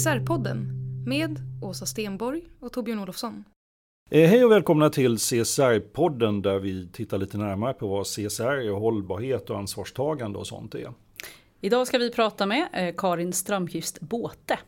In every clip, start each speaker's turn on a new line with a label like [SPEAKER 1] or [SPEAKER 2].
[SPEAKER 1] CSR-podden med Åsa Stenborg och Torbjörn Olofsson.
[SPEAKER 2] Eh, hej och välkomna till CSR-podden där vi tittar lite närmare på vad CSR är, hållbarhet och ansvarstagande och sånt är.
[SPEAKER 3] Idag ska vi prata med eh, Karin Strömqvist Båte.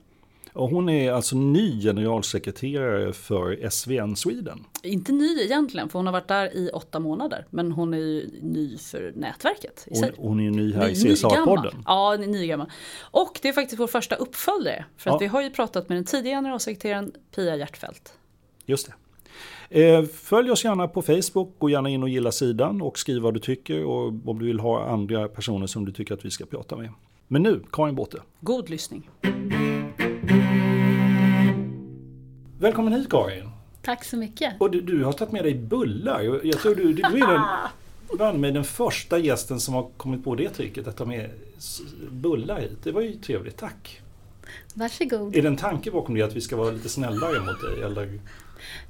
[SPEAKER 2] Och hon är alltså ny generalsekreterare för SVN Sweden.
[SPEAKER 3] Inte ny egentligen, för hon har varit där i åtta månader. Men hon är ju ny för nätverket.
[SPEAKER 2] Hon, hon, är ju ny här ny, i CSR-podden.
[SPEAKER 3] Ja, nygammal. Och det är faktiskt vår första uppföljare. För att ja. vi har ju pratat med den tidigare generalsekreteraren Pia Hjärtfeldt.
[SPEAKER 2] Just det. Eh, följ oss gärna på Facebook, gå gärna in och gilla sidan och skriv vad du tycker och om du vill ha andra personer som du tycker att vi ska prata med. Men nu, Karin Båte.
[SPEAKER 3] God lyssning.
[SPEAKER 2] Välkommen hit Karin!
[SPEAKER 4] Tack så mycket!
[SPEAKER 2] Och du, du har tagit med dig bullar. Jag tror du, du är den, med den första gästen som har kommit på det tricket att ta med bullar hit. Det var ju trevligt, tack!
[SPEAKER 4] Varsågod!
[SPEAKER 2] Är det en tanke bakom det att vi ska vara lite snällare mot dig? Eller?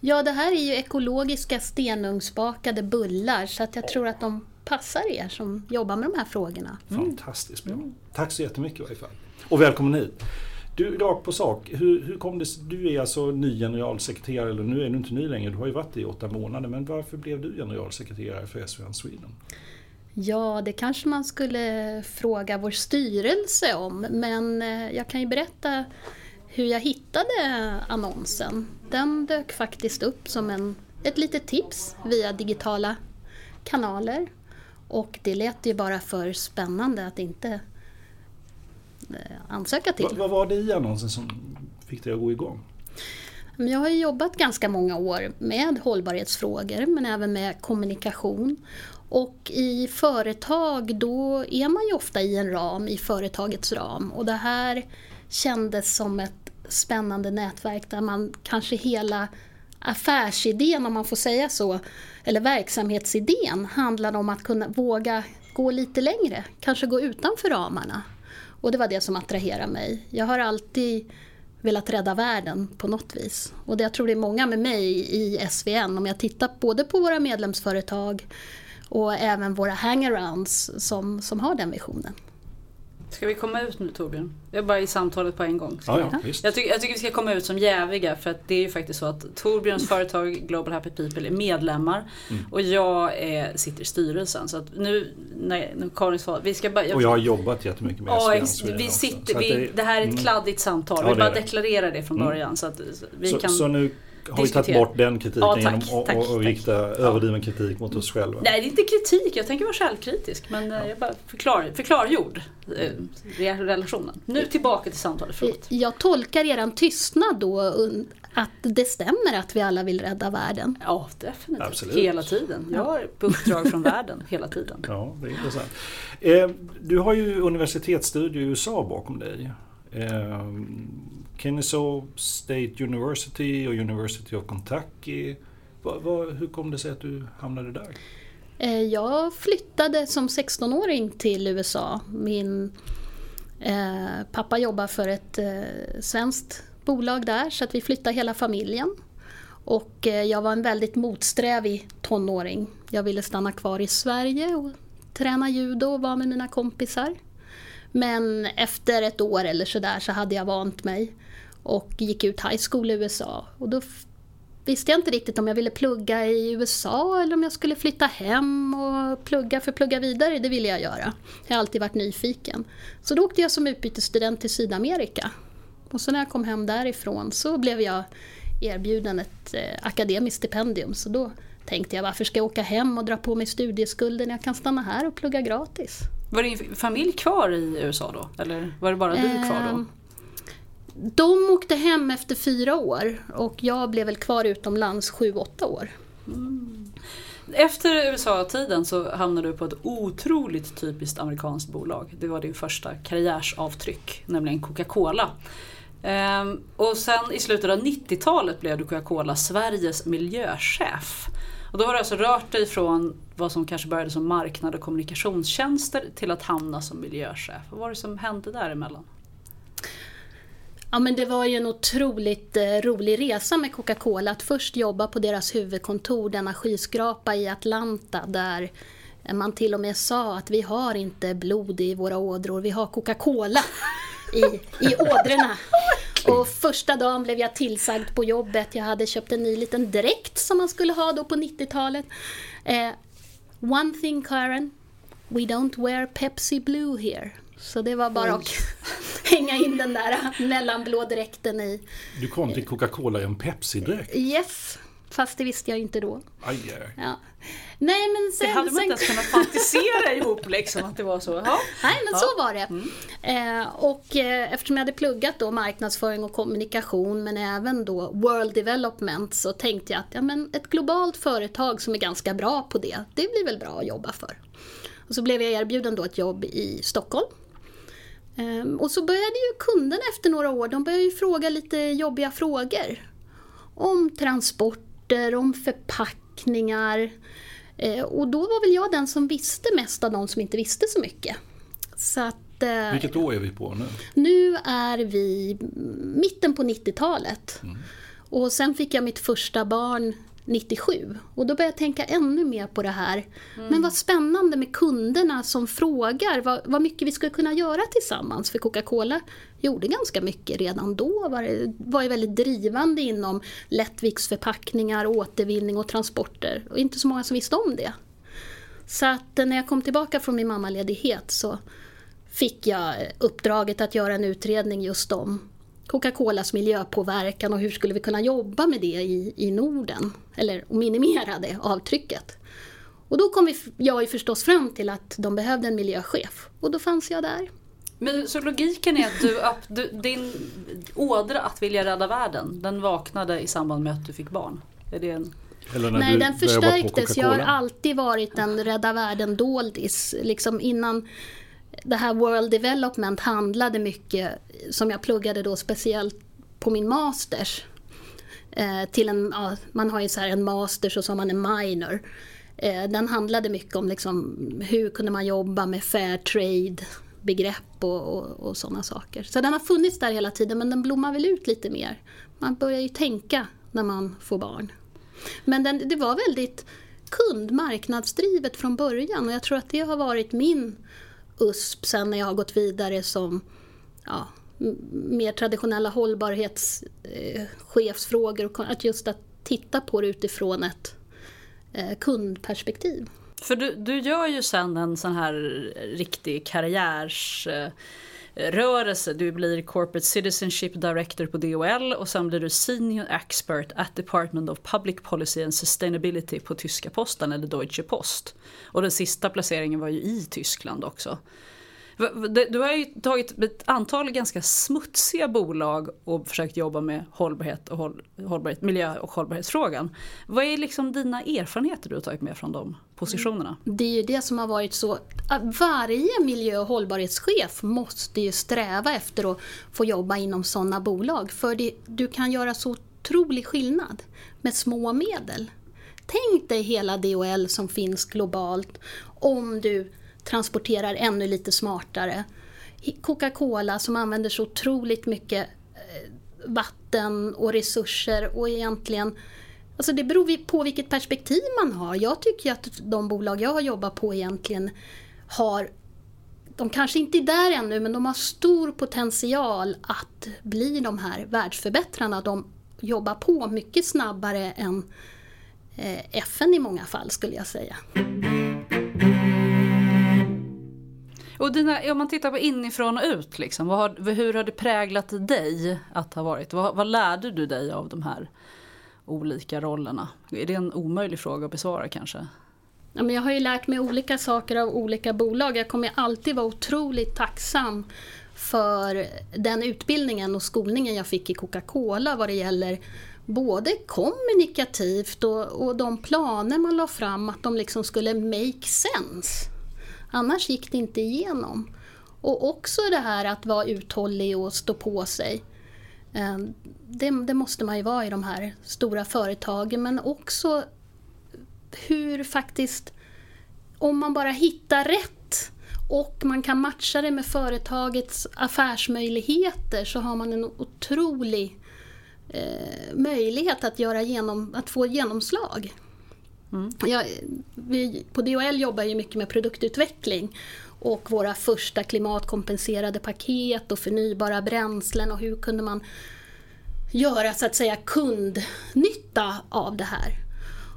[SPEAKER 4] Ja, det här är ju ekologiska stenugnsbakade bullar så att jag tror att de passar er som jobbar med de här frågorna.
[SPEAKER 2] Mm. Fantastiskt bra! Tack så jättemycket i varje fall! Och välkommen hit! Du, rakt på sak. Hur, hur kom det Du är alltså ny generalsekreterare, eller nu är du inte ny längre, du har ju varit det i åtta månader. Men varför blev du generalsekreterare för SVN Sweden?
[SPEAKER 4] Ja, det kanske man skulle fråga vår styrelse om. Men eh, jag kan ju berätta hur jag hittade annonsen. Den dök faktiskt upp som en, ett litet tips via digitala kanaler. Och det lät ju bara för spännande att inte ansöka till.
[SPEAKER 2] Vad, vad var det i annonsen som fick dig att gå igång?
[SPEAKER 4] Jag har jobbat ganska många år med hållbarhetsfrågor men även med kommunikation. Och i företag då är man ju ofta i en ram, i företagets ram. Och det här kändes som ett spännande nätverk där man kanske hela affärsidén, om man får säga så, eller verksamhetsidén handlade om att kunna våga gå lite längre, kanske gå utanför ramarna. Och det var det som attraherade mig. Jag har alltid velat rädda världen på något vis. Och det, jag tror det är många med mig i SVN, om jag tittar både på våra medlemsföretag och även våra hangarounds som, som har den visionen.
[SPEAKER 3] Ska vi komma ut nu Torbjörn? Jag är bara i samtalet på en gång.
[SPEAKER 2] Ja, ja,
[SPEAKER 3] jag, tycker, jag tycker vi ska komma ut som jäviga för att det är ju faktiskt så att Torbjörns företag Global Happy People är medlemmar mm. och jag är, sitter i styrelsen. Så att nu, när, när Karin sa, vi ska bara...
[SPEAKER 2] Jag, och jag har jobbat jättemycket med
[SPEAKER 3] ja, vi sitter, vi, det, det, här är ett mm. kladdigt samtal. Ja, vi bara deklarera det från mm. början. Så, att vi
[SPEAKER 2] så,
[SPEAKER 3] kan...
[SPEAKER 2] Så nu har vi tagit bort den kritiken ja, tack, genom att och, och rikta överdriven kritik mot oss själva?
[SPEAKER 3] Nej, det är inte kritik. Jag tänker vara självkritisk. Men eh, ja. jag bara förklar, förklargjord eh, relationen. Nu tillbaka till samtalet. Förlåt.
[SPEAKER 4] Jag tolkar er tystnad då att det stämmer att vi alla vill rädda världen?
[SPEAKER 3] Ja, definitivt. Absolut. Hela tiden. Jag har uppdrag från världen hela tiden.
[SPEAKER 2] Ja, det är intressant. Eh, du har ju universitetsstudier i USA bakom dig. Kennesaw State University och University of Kentucky. Va, va, hur kom det sig att du hamnade där?
[SPEAKER 4] Eh, jag flyttade som 16-åring till USA. Min eh, pappa jobbar för ett eh, svenskt bolag där så att vi flyttade hela familjen. Och eh, jag var en väldigt motsträvig tonåring. Jag ville stanna kvar i Sverige och träna judo och vara med mina kompisar. Men efter ett år eller sådär så hade jag vant mig och gick ut high school i USA. Och då visste jag inte riktigt om jag ville plugga i USA eller om jag skulle flytta hem och plugga, för plugga vidare, det ville jag göra. Jag har alltid varit nyfiken. Så då åkte jag som utbytesstudent till Sydamerika. Och så när jag kom hem därifrån så blev jag erbjuden ett eh, akademiskt stipendium. Så då tänkte jag, varför ska jag åka hem och dra på mig studieskulder när jag kan stanna här och plugga gratis?
[SPEAKER 3] Var din familj kvar i USA då? Eller var det bara du kvar då?
[SPEAKER 4] De åkte hem efter fyra år och jag blev väl kvar utomlands sju, åtta år. Mm.
[SPEAKER 3] Efter USA-tiden så hamnade du på ett otroligt typiskt amerikanskt bolag. Det var din första karriärsavtryck, nämligen Coca-Cola. Ehm, och sen i slutet av 90-talet blev du Coca-Cola Sveriges miljöchef. Och då har du alltså rört dig från vad som kanske började som marknad och kommunikationstjänster till att hamna som miljöchef. Vad var det som hände däremellan?
[SPEAKER 4] Ja men det var ju en otroligt eh, rolig resa med Coca-Cola. Att först jobba på deras huvudkontor, denna skyskrapa i Atlanta där man till och med sa att vi har inte blod i våra ådror, vi har Coca-Cola i, i ådrorna. Och första dagen blev jag tillsagd på jobbet. Jag hade köpt en ny liten dräkt som man skulle ha då på 90-talet. Eh, one thing Karen, we don't wear Pepsi Blue here. Så det var bara att hänga in den där mellanblå dräkten i.
[SPEAKER 2] Du kom till Coca-Cola i en Pepsi-dräkt.
[SPEAKER 4] Yes, fast det visste jag inte då.
[SPEAKER 2] Aj, aj.
[SPEAKER 4] Ja. Nej men
[SPEAKER 3] Det
[SPEAKER 4] sen...
[SPEAKER 3] hade man
[SPEAKER 4] sen
[SPEAKER 3] inte ens kunnat fantisera ihop liksom att det var så. Ja.
[SPEAKER 4] Nej, men
[SPEAKER 3] Ja.
[SPEAKER 4] så var det. Eh, och eh, eftersom jag hade pluggat då marknadsföring och kommunikation men även då world development så tänkte jag att ja, men ett globalt företag som är ganska bra på det, det blir väl bra att jobba för. Och så blev jag erbjuden då ett jobb i Stockholm. Ehm, och så började ju kunderna efter några år, de började ju fråga lite jobbiga frågor. Om transporter, om förpackningar. Eh, och då var väl jag den som visste mest av de som inte visste så mycket. Så att, eh,
[SPEAKER 2] Vilket år är vi på nu?
[SPEAKER 4] nu är vi mitten på 90-talet. Och sen fick jag mitt första barn 97. Och då började jag tänka ännu mer på det här. Men vad spännande med kunderna som frågar vad, vad mycket vi skulle kunna göra tillsammans. För Coca-Cola gjorde ganska mycket redan då. Var, var ju väldigt drivande inom lättviktsförpackningar, återvinning och transporter. Och inte så många som visste om det. Så att eh, när jag kom tillbaka från min mammaledighet så fick jag uppdraget att göra en utredning just om Coca-Colas miljöpåverkan och hur skulle vi kunna jobba med det i, i Norden? Eller minimera det avtrycket. Och då kom vi, jag ju förstås fram till att de behövde en miljöchef och då fanns jag där.
[SPEAKER 3] Men så logiken är att du, din ådra att vilja rädda världen, den vaknade i samband med att du fick barn? Är det en...
[SPEAKER 4] Nej, den förstärktes. Jag har alltid varit en rädda världen-doldis. Liksom innan det här World Development handlade mycket, som jag pluggade då speciellt på min masters. Eh, till en, man har ju så här en masters och så har man en minor. Eh, den handlade mycket om liksom, hur kunde man jobba med fair trade begrepp och, och, och sådana saker. Så den har funnits där hela tiden men den blommar väl ut lite mer. Man börjar ju tänka när man får barn. Men den, det var väldigt kundmarknadsdrivet från början och jag tror att det har varit min USP sen när jag har gått vidare som ja, mer traditionella hållbarhetschefsfrågor. Eh, att just att titta på det utifrån ett eh, kundperspektiv.
[SPEAKER 3] För du, du gör ju sen en sån här riktig karriärs... Eh, rörelse, Du blir Corporate Citizenship Director på DHL och sen blir du Senior Expert at Department of Public Policy and Sustainability på tyska posten eller Deutsche Post. Och den sista placeringen var ju i Tyskland också. Du har ju tagit ett antal ganska smutsiga bolag och försökt jobba med hållbarhet och håll, hållbarhet, miljö och hållbarhetsfrågan. Vad är liksom dina erfarenheter du har tagit med från de positionerna? Mm.
[SPEAKER 4] Det är ju det som har varit så att varje miljö och hållbarhetschef måste ju sträva efter att få jobba inom sådana bolag. För det, du kan göra så otrolig skillnad med små medel. Tänk dig hela DHL som finns globalt om du transporterar ännu lite smartare. Coca-Cola som använder så otroligt mycket eh, vatten och resurser och egentligen Alltså det beror på vilket perspektiv man har. Jag tycker att de bolag jag har jobbat på egentligen har de kanske inte är där ännu, men de har stor potential att bli de här världsförbättrarna. De jobbar på mycket snabbare än eh, FN i många fall skulle jag säga.
[SPEAKER 3] Och dina, om man tittar på inifrån och ut, liksom, vad har, hur har det präglat dig att ha varit? Vad, vad lärde du dig av de här olika rollerna? Är det en omöjlig fråga att besvara kanske?
[SPEAKER 4] Ja, men jag har ju lärt mig olika saker av olika bolag. Jag kommer alltid vara otroligt tacksam för den utbildningen och skolningen jag fick i Coca-Cola vad det gäller både kommunikativt och, och de planer man la fram att de liksom skulle make sense. Annars gick det inte igenom. Och också det här att vara uthållig och stå på sig. Eh, det, det, måste man ju vara i de här stora företagen men också hur faktiskt, om man bara hittar rätt och man kan matcha det med företagets affärsmöjligheter så har man en otrolig eh, möjlighet att, göra genom, att få genomslag. Mm. Ja, vi, på DHL jobbar ju mycket med produktutveckling och våra första klimatkompenserade paket och förnybara bränslen och hur kunde man göra så att säga kundnytta av det här.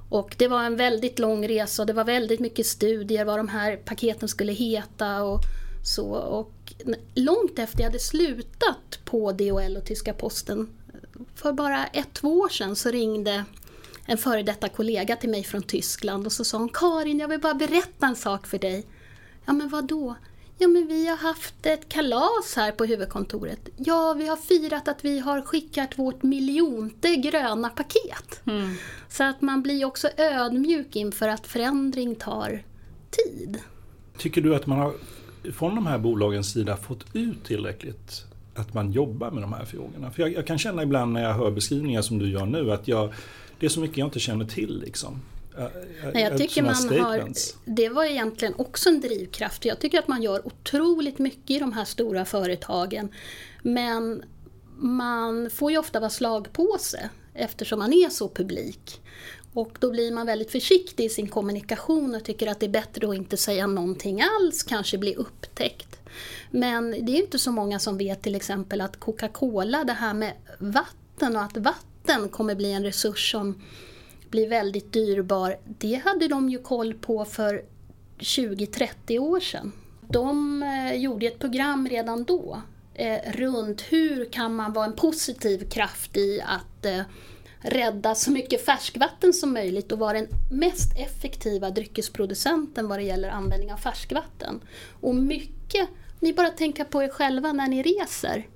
[SPEAKER 4] Och det var en väldigt lång resa och det var väldigt mycket studier vad de här paketen skulle heta och så. Och långt efter jag hade slutat på DHL och Tyska Posten, för bara ett, två år sedan så ringde en före detta kollega till mig från Tyskland och så sa hon Karin, jag vill bara berätta en sak för dig. Ja men vad då? Ja men vi har haft ett kalas här på huvudkontoret. Ja, vi har firat att vi har skickat vårt miljonte gröna paket. Mm. Så att man blir också ödmjuk inför att förändring tar tid.
[SPEAKER 2] Tycker du att man har från de här bolagens sida fått ut tillräckligt att man jobbar med de här frågorna? För jag, jag kan känna ibland när jag hör beskrivningar som du gör nu att jag, det är så mycket jag inte känner till. Liksom.
[SPEAKER 4] Nej, jag tycker man har, det var egentligen också en drivkraft. Jag tycker att man gör otroligt mycket i de här stora företagen. Men man får ju ofta vara slagpåse eftersom man är så publik. Och då blir man väldigt försiktig i sin kommunikation och tycker att det är bättre att inte säga någonting alls, kanske bli upptäckt. Men det är inte så många som vet till exempel att Coca-Cola, det här med vatten och att vatten kommer bli en resurs som blir väldigt dyrbar, det hade de ju koll på för 20-30 år sedan. De eh, gjorde ett program redan då eh, runt hur kan man vara en positiv kraft i att eh, rädda så mycket färskvatten som möjligt och vara den mest effektiva dryckesproducenten vad det gäller användning av färskvatten. Och mycket, ni bara tänker på er själva när ni reser.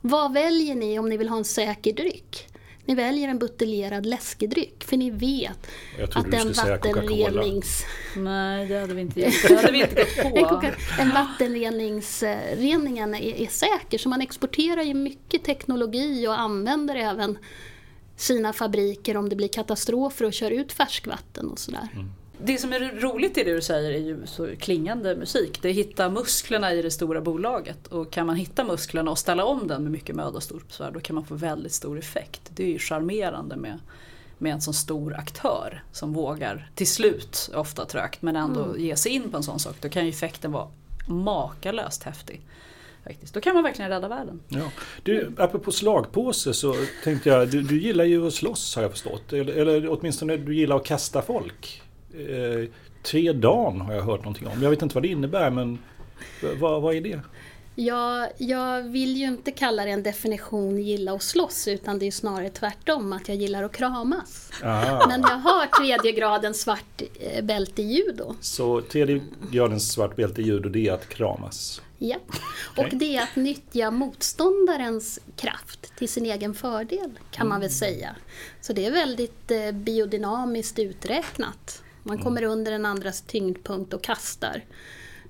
[SPEAKER 4] Vad väljer ni om ni vill ha en säker dryck? Ni väljer en buteljerad läskedryck för ni vet att den vattenrenings...
[SPEAKER 3] Nej, det hade vi inte gjort. Det hade vi inte gått på.
[SPEAKER 4] en vattenreningen är, är säker så man exporterar ju mycket teknologi och använder även sina fabriker om det blir katastrofer och kör ut färskvatten och sådär. Mm.
[SPEAKER 3] Det som är roligt i det du säger är ju så klingande musik. Det är att hitta musklerna i det stora bolaget. Och kan man hitta musklerna och ställa om den med mycket möda och stort besvär då kan man få väldigt stor effekt. Det är ju charmerande med, med en sån stor aktör som vågar, till slut, ofta trögt, men ändå mm. ge sig in på en sån sak. Då kan ju effekten vara makalöst häftig. Faktiskt. Då kan man verkligen rädda världen.
[SPEAKER 2] Ja. Du, apropå slagpåse så tänkte jag, du, du gillar ju att slåss har jag förstått. Eller, eller åtminstone du gillar att kasta folk. Eh, tre dagen har jag hört någonting om. Jag vet inte vad det innebär men vad, vad är det?
[SPEAKER 4] Ja, jag vill ju inte kalla det en definition gilla att slåss utan det är snarare tvärtom att jag gillar att kramas. Ah. Men jag har tredje gradens svart eh, bälte i judo.
[SPEAKER 2] Så tredje gradens svart bälte i judo det är att kramas?
[SPEAKER 4] Ja, och det är att nyttja motståndarens kraft till sin egen fördel kan man väl mm. säga. Så det är väldigt eh, biodynamiskt uträknat. Man kommer mm. under en andras tyngdpunkt och kastar.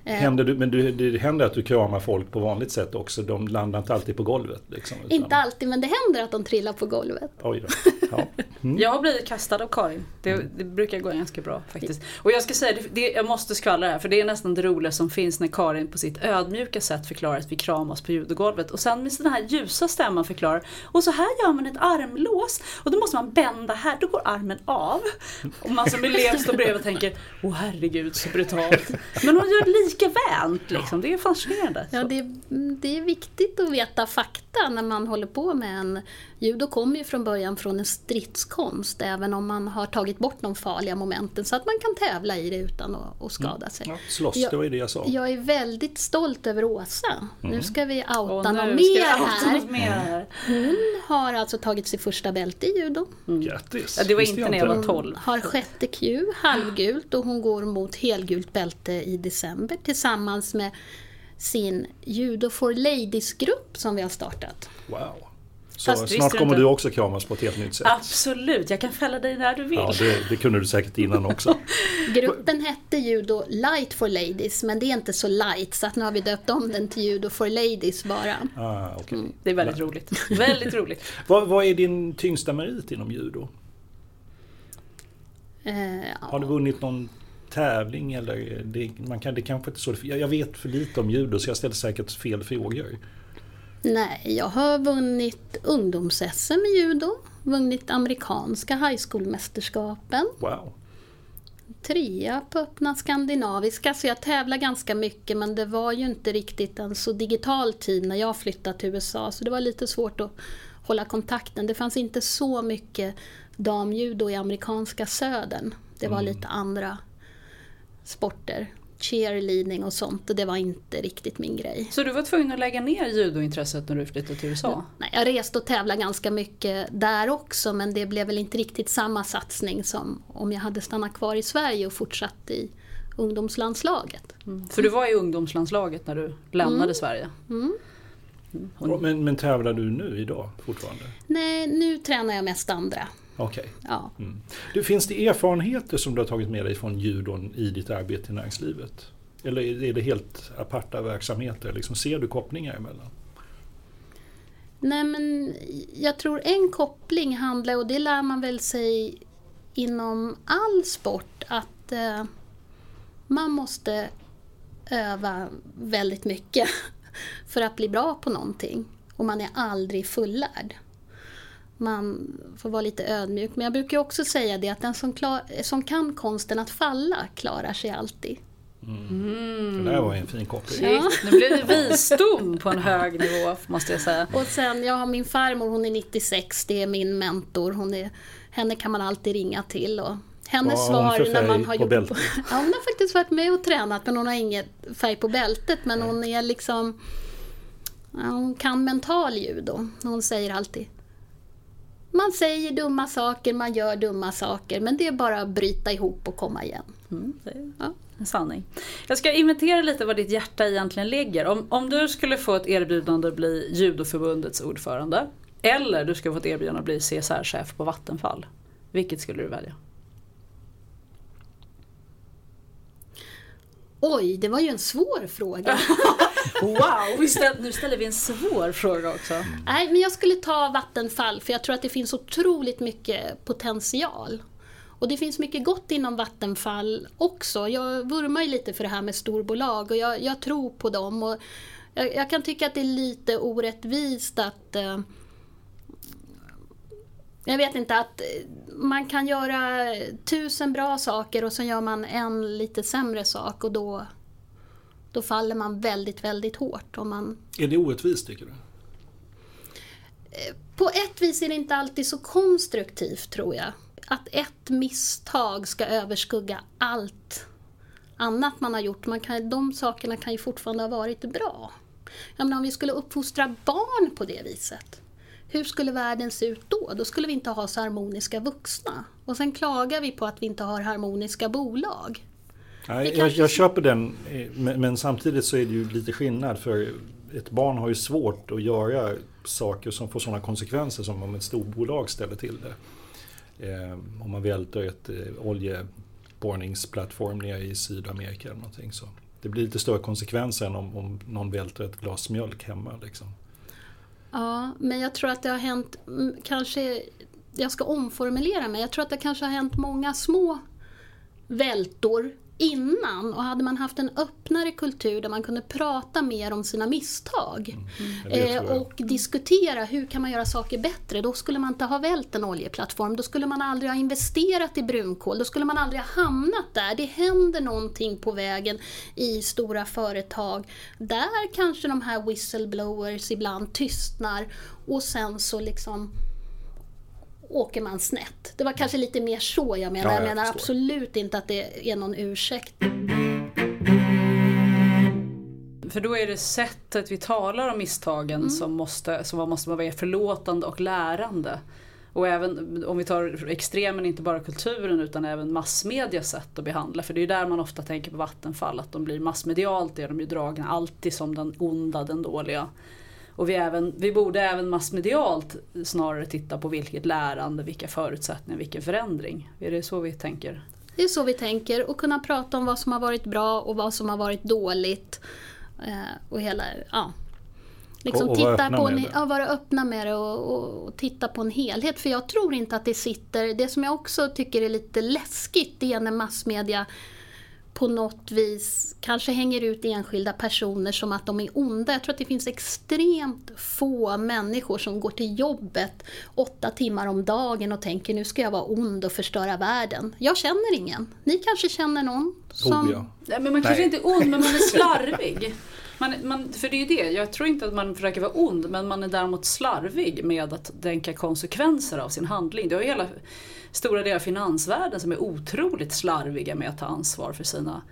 [SPEAKER 2] Eh, händer du, men du, det händer att du kramar folk på vanligt sätt också? De landar inte alltid på golvet? Liksom,
[SPEAKER 4] utan... Inte alltid, men det händer att de trillar på golvet.
[SPEAKER 2] Oj då.
[SPEAKER 3] Ja. Mm. Jag har blivit kastad av Karin. Det, det, brukar gå ganska bra faktiskt. Och jag ska säga, det, det, jag måste skvallra här, för det är nästan det roliga som finns när Karin på sitt ödmjuka sätt förklarar att vi kramas på judogolvet. Och sen med den här ljusa stämman förklarar, och så här gör man ett armlås. Och då måste man bända här, då går armen av. Och man som elev står bredvid och tänker, åh herregud så brutalt. Men hon gör lika vänt liksom, det är fascinerande.
[SPEAKER 4] Ja, det, det är viktigt att veta fakta när man håller på med en... Judo kommer ju från början från en stridskonst, även om man har tagit bort de farliga momenten, så att man kan tävla i det utan att, att skada sig.
[SPEAKER 2] Ja, slåss,
[SPEAKER 4] Jag-
[SPEAKER 2] det var ju det jag sa.
[SPEAKER 4] Jag är väldigt stolt över Åsa. Nu ska vi outa
[SPEAKER 3] nu
[SPEAKER 4] mer här.
[SPEAKER 3] mer.
[SPEAKER 4] Hon har alltså tagit sitt första bälte i judo.
[SPEAKER 2] Grattis!
[SPEAKER 3] Ja, det var
[SPEAKER 2] Visste
[SPEAKER 3] inte när jag var 12.
[SPEAKER 4] Har sjätte Q, halvgult och hon går mot helgult bälte i december tillsammans med sin Judo for Ladies-grupp som vi har startat.
[SPEAKER 2] Wow. Så
[SPEAKER 3] Fast
[SPEAKER 2] snart
[SPEAKER 3] du
[SPEAKER 2] kommer
[SPEAKER 3] inte-
[SPEAKER 2] du också kramas på ett helt nytt sätt.
[SPEAKER 3] Absolut, jag kan fälla dig när du vill.
[SPEAKER 2] Ja, det, det kunde du säkert innan också.
[SPEAKER 4] Gruppen hette Judo Light for Ladies men det är inte så light så att nu har vi döpt om den till Judo for Ladies bara.
[SPEAKER 2] Ah, okej.
[SPEAKER 3] Det är väldigt roligt. Väldigt roligt.
[SPEAKER 2] vad, vad är din tyngsta merit inom judo?
[SPEAKER 4] Eh, ja.
[SPEAKER 2] Har du vunnit någon tävling eller? Det, man kan, det kanske inte så. Jag, jag vet för lite om judo så jag ställer säkert fel frågor.
[SPEAKER 4] Nej, jag har vunnit ungdoms-SM i judo, vunnit amerikanska high school-mästerskapen,
[SPEAKER 2] Wow.
[SPEAKER 4] trea på öppna skandinaviska, så jag tävlar ganska mycket men det var ju inte riktigt en så digital tid när jag flyttade till USA så det var lite svårt att hålla kontakten. Det fanns inte så mycket damjudo i amerikanska södern. Det var lite andra sporter, cheerleading och sånt och det var inte riktigt min grej.
[SPEAKER 3] Så du var tvungen att lägga ner judointresset när du flyttade till USA?
[SPEAKER 4] Nej, jag reste och tävlade ganska mycket där också men det blev väl inte riktigt samma satsning som om jag hade stannat kvar i Sverige och fortsatt i ungdomslandslaget.
[SPEAKER 3] För du var i ungdomslandslaget när du lämnade Sverige?
[SPEAKER 2] Och- Men, men tävlar du nu idag fortfarande?
[SPEAKER 4] Nej, nu tränar jag mest andra.
[SPEAKER 2] Okej.
[SPEAKER 4] Ja.
[SPEAKER 2] Mm. Du, finns det erfarenheter som du har tagit med dig från judon i ditt arbete i näringslivet? Eller är det helt aparta verksamheter? Liksom, ser du kopplingar emellan?
[SPEAKER 4] Nej men jag tror en koppling handlar, och det lär man väl sig inom all sport, att eh, man måste öva väldigt mycket för att bli bra på någonting. Och man är aldrig fullärd. Man får vara lite ödmjuk. Men jag brukar också säga det att den som, klar, som kan konsten att falla klarar sig alltid.
[SPEAKER 2] Det där var en fin koppling.
[SPEAKER 3] Shit, nu blev det visdom på en hög nivå måste jag säga.
[SPEAKER 4] Och sen, jag har min farmor, hon är 96, det är min mentor. Hon är, henne kan man alltid ringa till. Och hennes
[SPEAKER 2] Vad hon
[SPEAKER 4] svar
[SPEAKER 2] för
[SPEAKER 4] när man har
[SPEAKER 2] på
[SPEAKER 4] gjort...
[SPEAKER 2] bältet?
[SPEAKER 4] Ja, hon har faktiskt varit med och tränat men hon har ingen färg på bältet. Men hon är liksom... Ja, hon kan mental judo. Hon säger alltid man säger dumma saker, man gör dumma saker, men det är bara att bryta ihop och komma igen.
[SPEAKER 3] Mm, är
[SPEAKER 4] Ja.
[SPEAKER 3] en sanning. Jag ska inventera lite vad ditt hjärta egentligen ligger. Om, om du skulle få ett erbjudande att bli judoförbundets ordförande eller du skulle få ett erbjudande att bli CSR-chef på Vattenfall. Vilket skulle du välja?
[SPEAKER 4] Oj, det var ju en svår fråga.
[SPEAKER 3] Wow! Ställ, nu ställer vi en svår fråga också.
[SPEAKER 4] Nej, men jag skulle ta Vattenfall för jag tror att det finns otroligt mycket potential. Och det finns mycket gott inom Vattenfall också. Jag vurmar ju lite för det här med storbolag och jag, jag tror på dem. Och jag, jag kan tycka att det är lite orättvist att eh, jag vet inte att eh, man kan göra tusen bra saker och sen gör man en lite sämre sak och då, då faller man väldigt, väldigt hårt. Om man
[SPEAKER 2] Är det orättvist tycker du?
[SPEAKER 4] På ett vis är det inte alltid så konstruktivt tror jag. Att ett misstag ska överskugga allt annat man har gjort. Man kan, de sakerna kan ju fortfarande ha varit bra. Jag menar, om vi skulle uppfostra barn på det viset, hur skulle världen se ut då? Då skulle vi inte ha så harmoniska vuxna. Och sen klagar vi på att vi inte har harmoniska bolag.
[SPEAKER 2] Nej, jag, jag köper den, eh, men, men samtidigt så är det ju lite skillnad för ett barn har ju svårt att göra saker som får sådana konsekvenser som om ett storbolag ställer till det. Eh, om man välter ett eh, oljeborrningsplattform nere i Sydamerika eller någonting så. Det blir lite större konsekvenser än om, om någon välter ett glas mjölk hemma. Liksom.
[SPEAKER 4] Ja, men jag tror att det har hänt, mm, kanske, jag ska omformulera mig, jag tror att det kanske har hänt många små vältor innan och hade man haft en öppnare kultur där man kunde prata mer om sina misstag.
[SPEAKER 2] Det
[SPEAKER 4] eh, och diskutera hur kan man göra saker bättre, då skulle man inte ha vält en oljeplattform, då skulle man aldrig ha investerat i brunkol, då skulle man aldrig ha hamnat där. Det händer någonting på vägen i stora företag. Där kanske de här whistleblowers ibland tystnar och sen så liksom åker man snett. Det var kanske lite mer så jag menar.
[SPEAKER 2] Ja,
[SPEAKER 4] jag
[SPEAKER 2] jag
[SPEAKER 4] menar
[SPEAKER 2] förstår.
[SPEAKER 4] absolut inte att det är någon ursäkt.
[SPEAKER 3] För då är det sättet vi talar om misstagen som, måste, som måste vara förlåtande och lärande. Och även om vi tar extremen, inte bara kulturen utan även massmedias sätt att behandla. För det är ju där man ofta tänker på Vattenfall, att de blir massmedialt är de ju dragna alltid som den onda, den dåliga. Och vi, även, vi borde även massmedialt snarare titta på vilket lärande, vilka förutsättningar, vilken förändring. Är det så vi tänker?
[SPEAKER 4] Det är så vi tänker och kunna prata om vad som har varit bra och vad som har varit dåligt. Eh, och hela, ja. Liksom
[SPEAKER 2] Och-
[SPEAKER 4] titta
[SPEAKER 2] öppna
[SPEAKER 4] på en,
[SPEAKER 2] med det.
[SPEAKER 4] ja, vara öppna med det och, och, och titta på en helhet. För jag tror inte att det sitter, det som jag också tycker är lite läskigt det är när massmedia på något vis kanske hänger ut enskilda personer som att de är onda. Jag tror att det finns extremt få människor som går till jobbet åtta timmar om dagen och tänker nu ska jag vara ond och förstöra världen. Jag känner ingen. Ni kanske känner någon? Som...
[SPEAKER 2] Oh, ja.
[SPEAKER 3] Nej, men man kanske
[SPEAKER 2] Nej.
[SPEAKER 3] inte är ond, men man är slarvig. Man, man, för det är ju det, jag tror inte att man försöker vara ond, men man är däremot slarvig med att tänka konsekvenser av sin handling. Det har ju hela stora delar av finansvärlden som är otroligt slarviga med att ta ansvar för sina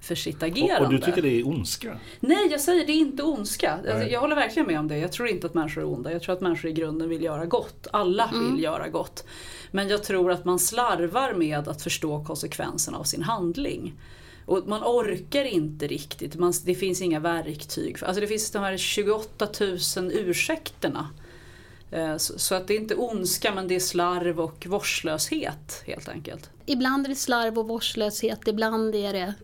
[SPEAKER 3] för sitt
[SPEAKER 2] Och,
[SPEAKER 3] agerande.
[SPEAKER 2] och du tycker det är ondska?
[SPEAKER 3] Nej, jag säger det är inte ondska. Alltså, jag håller verkligen med om det. Jag tror inte att människor är onda. Jag tror att människor i grunden vill göra gott. Alla vill göra gott. Men jag tror att man slarvar med att förstå konsekvenserna av sin handling. Och man orkar inte riktigt. Man, det finns inga verktyg. Alltså det finns de här 28 000 ursäkterna. Eh, Så, att det är inte ondska men det är slarv och vårdslöshet helt enkelt.
[SPEAKER 4] Ibland är det slarv och vårdslöshet, ibland är det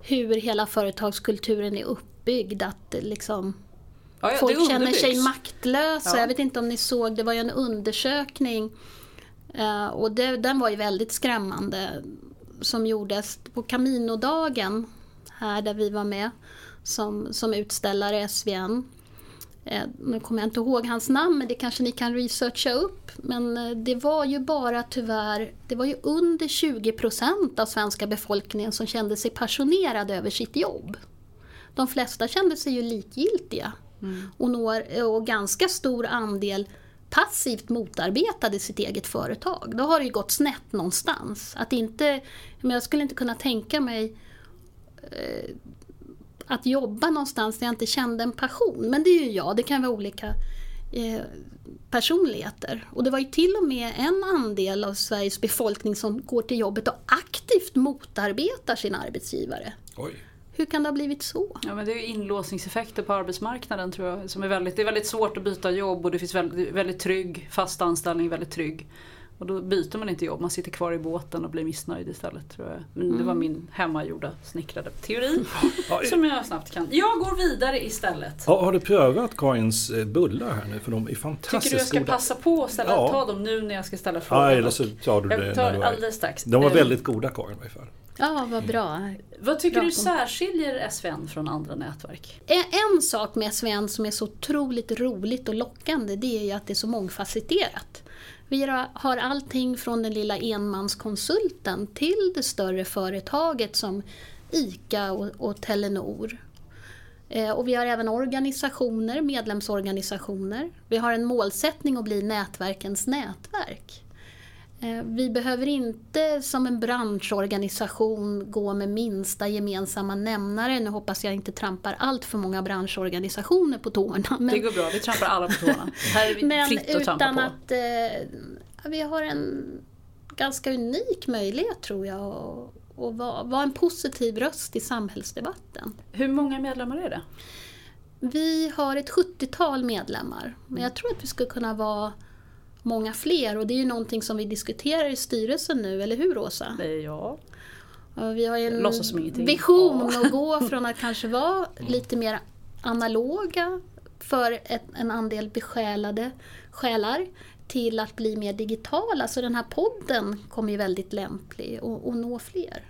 [SPEAKER 4] hur hela företagskulturen är uppbyggd. Att liksom
[SPEAKER 3] Ja, ja,
[SPEAKER 4] Folk känner sig maktlösa.
[SPEAKER 3] Ja.
[SPEAKER 4] Jag vet inte om ni såg, det var ju en undersökning eh, och det, den var ju väldigt skrämmande som gjordes på Caminodagen här där vi var med som, som utställare SVN. Eh, nu kommer jag inte ihåg hans namn men det kanske ni kan researcha upp. Men eh, det var ju bara tyvärr, det var ju under 20% av svenska befolkningen som kände sig passionerade över sitt jobb. De flesta kände sig ju likgiltiga. Och, når, och ganska stor andel passivt motarbetade sitt eget företag. Då har det ju gått snett någonstans. Att inte, men jag skulle inte kunna tänka mig eh, att jobba någonstans där jag inte kände en passion. Men det är ju jag, det kan vara olika eh, personligheter. Och det var ju till och med en andel av Sveriges befolkning som går till jobbet och aktivt motarbetar sin arbetsgivare.
[SPEAKER 2] Oj.
[SPEAKER 4] Hur kan det ha blivit så?
[SPEAKER 3] Ja, men det är ju inlåsningseffekter på arbetsmarknaden tror jag. Som är väldigt, det är väldigt svårt att byta jobb och det finns väldigt, väldigt trygg, fast anställning, väldigt trygg. Och då byter man inte jobb, man sitter kvar i båten och blir missnöjd istället. tror jag. Men det var min hemmagjorda snickrade teori
[SPEAKER 2] Ja,
[SPEAKER 3] som jag snabbt kan. Jag går vidare istället.
[SPEAKER 2] Har, har du prövat Karins eh, bullar här nu? För de är fantastiskt
[SPEAKER 3] Tycker du jag ska
[SPEAKER 2] goda.
[SPEAKER 3] passa på att ställa,
[SPEAKER 2] Ja.
[SPEAKER 3] ta dem nu när jag ska ställa frågan?
[SPEAKER 2] Ja, eller så tar du det
[SPEAKER 3] jag tar
[SPEAKER 2] du
[SPEAKER 3] alldeles strax.
[SPEAKER 2] De var
[SPEAKER 3] Eh,
[SPEAKER 2] väldigt goda Karin i varje fall.
[SPEAKER 4] Ja, vad bra.
[SPEAKER 3] Vad tycker du
[SPEAKER 4] Bra.
[SPEAKER 3] särskiljer SVN från andra nätverk?
[SPEAKER 4] En en sak med Sven som är så otroligt roligt och lockande det är ju att det är så mångfacetterat. Vi har- allting från den lilla enmanskonsulten till det större företaget som ICA och, och Telenor. Eh, och vi har även organisationer, medlemsorganisationer. Vi har en målsättning att bli nätverkens nätverk. Eh, Vi behöver inte som en branschorganisation gå med minsta gemensamma nämnare. Nu hoppas jag inte trampar allt för många branschorganisationer på tårna.
[SPEAKER 3] Det
[SPEAKER 4] Men,
[SPEAKER 3] går bra, vi trampar alla på tårna. Här är vi
[SPEAKER 4] men
[SPEAKER 3] fritt att trampa
[SPEAKER 4] utan
[SPEAKER 3] på.
[SPEAKER 4] att eh, vi har en ganska unik möjlighet tror jag att att vara, vara en positiv röst i samhällsdebatten.
[SPEAKER 3] Hur många medlemmar är det?
[SPEAKER 4] Vi har ett 70-tal medlemmar, men jag tror att vi skulle kunna vara många fler och det är ju någonting som vi diskuterar i styrelsen nu, eller hur Åsa?
[SPEAKER 3] Jag.
[SPEAKER 4] Och Vi har ju en vision att gå från att kanske vara lite mer analoga för ett, en andel besjälade själar till att bli mer digitala. Så den här podden kommer ju väldigt lämplig och, och nå fler.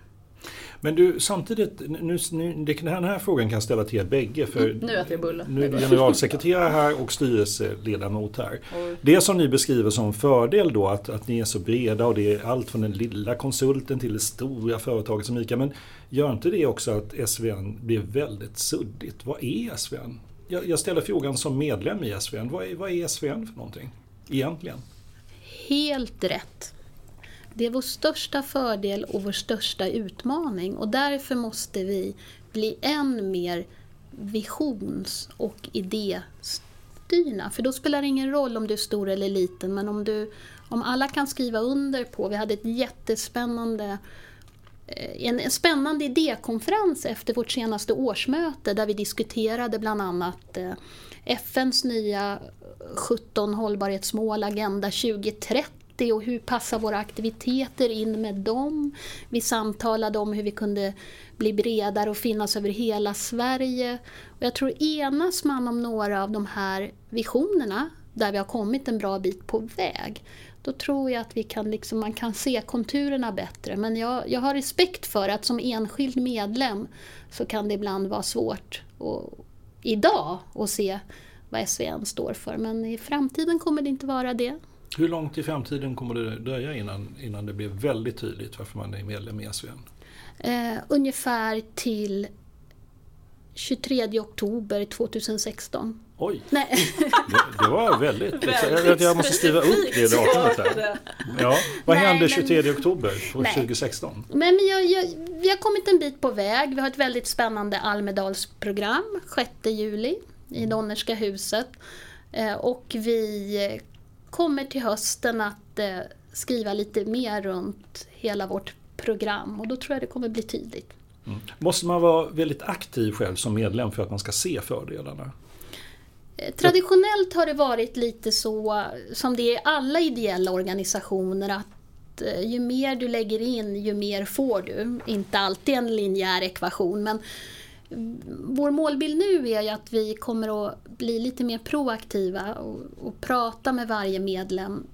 [SPEAKER 2] Men du, samtidigt, nu, nu, den här frågan kan jag ställa till er bägge. För
[SPEAKER 3] mm, nu äter jag bulle.
[SPEAKER 2] Nu är du generalsekreterare här och styrelseledamot här. Oj. Det som ni beskriver som fördel då, att, att ni är så breda och det är allt från den lilla konsulten till det stora företaget som ICA. Men gör inte det också att SVN blir väldigt suddigt? Vad är SVN? Jag, jag ställer frågan som medlem i SVN. Vad är, vad är SVN för någonting egentligen?
[SPEAKER 4] Helt rätt. Det är vår största fördel och vår största utmaning och därför måste vi bli än mer visions och idéstyrna. För då spelar det ingen roll om du är stor eller liten men om, du, om alla kan skriva under på, vi hade ett jättespännande eh, en spännande idékonferens efter vårt senaste årsmöte där vi diskuterade bland annat eh, FNs nya 17 hållbarhetsmål, Agenda 2030 och hur passar våra aktiviteter in med dem. Vi samtalade om hur vi kunde bli bredare och finnas över hela Sverige. Och jag tror enas man om några av de här visionerna, där vi har kommit en bra bit på väg, då tror jag att vi kan liksom, man kan se konturerna bättre. Men jag, jag har respekt för att som enskild medlem så kan det ibland vara svårt och, idag att se vad SVN står för. Men i framtiden kommer det inte vara det.
[SPEAKER 2] Hur långt i framtiden kommer det dröja innan, innan det blir väldigt tydligt varför man är medlem i SVN?
[SPEAKER 4] Eh, ungefär till 23 oktober 2016.
[SPEAKER 2] Oj! Nej. Det, det var väldigt... väldigt jag, måste skriva upp det datumet Ja, vad Nej, hände 23 men, oktober 2016?
[SPEAKER 4] Men jag, jag, vi har kommit en bit på väg. Vi har ett väldigt spännande Almedalsprogram 6 juli i Donnerska huset. Eh, och vi kommer till hösten att eh, skriva lite mer runt hela vårt program och då tror jag det kommer bli tydligt.
[SPEAKER 2] Mm. Måste man vara väldigt aktiv själv som medlem för att man ska se fördelarna?
[SPEAKER 4] Eh, traditionellt har det varit lite så som det är i alla ideella organisationer att eh, ju mer du lägger in ju mer får du. Inte alltid en linjär ekvation men vår målbild nu är ju att vi kommer att bli lite mer proaktiva och, och, prata med varje medlem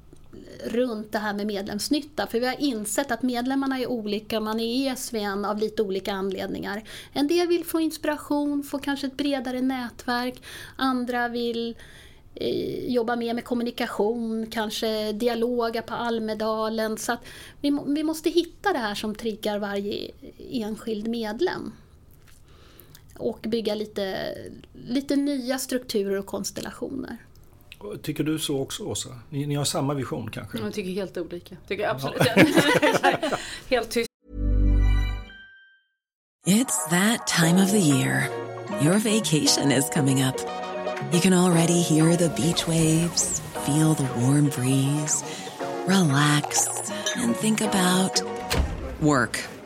[SPEAKER 4] runt det här med medlemsnytta. För vi har insett att medlemmarna är olika, man är i ESVN av lite olika anledningar. En del vill få inspiration, få kanske ett bredare nätverk. Andra vill eh, jobba mer med kommunikation, kanske dialoga på Almedalen. Så att vi, vi måste hitta det här som triggar varje enskild medlem och bygga lite, lite nya strukturer och konstellationer.
[SPEAKER 2] Tycker du så också Åsa? Ni, ni har samma vision kanske?
[SPEAKER 3] Jag tycker helt olika. Tycker absolut. Ja. helt tyst.
[SPEAKER 5] It's that time of the year. Your vacation is coming up. You can already hear the beach waves, feel the warm breeze, relax and think about work.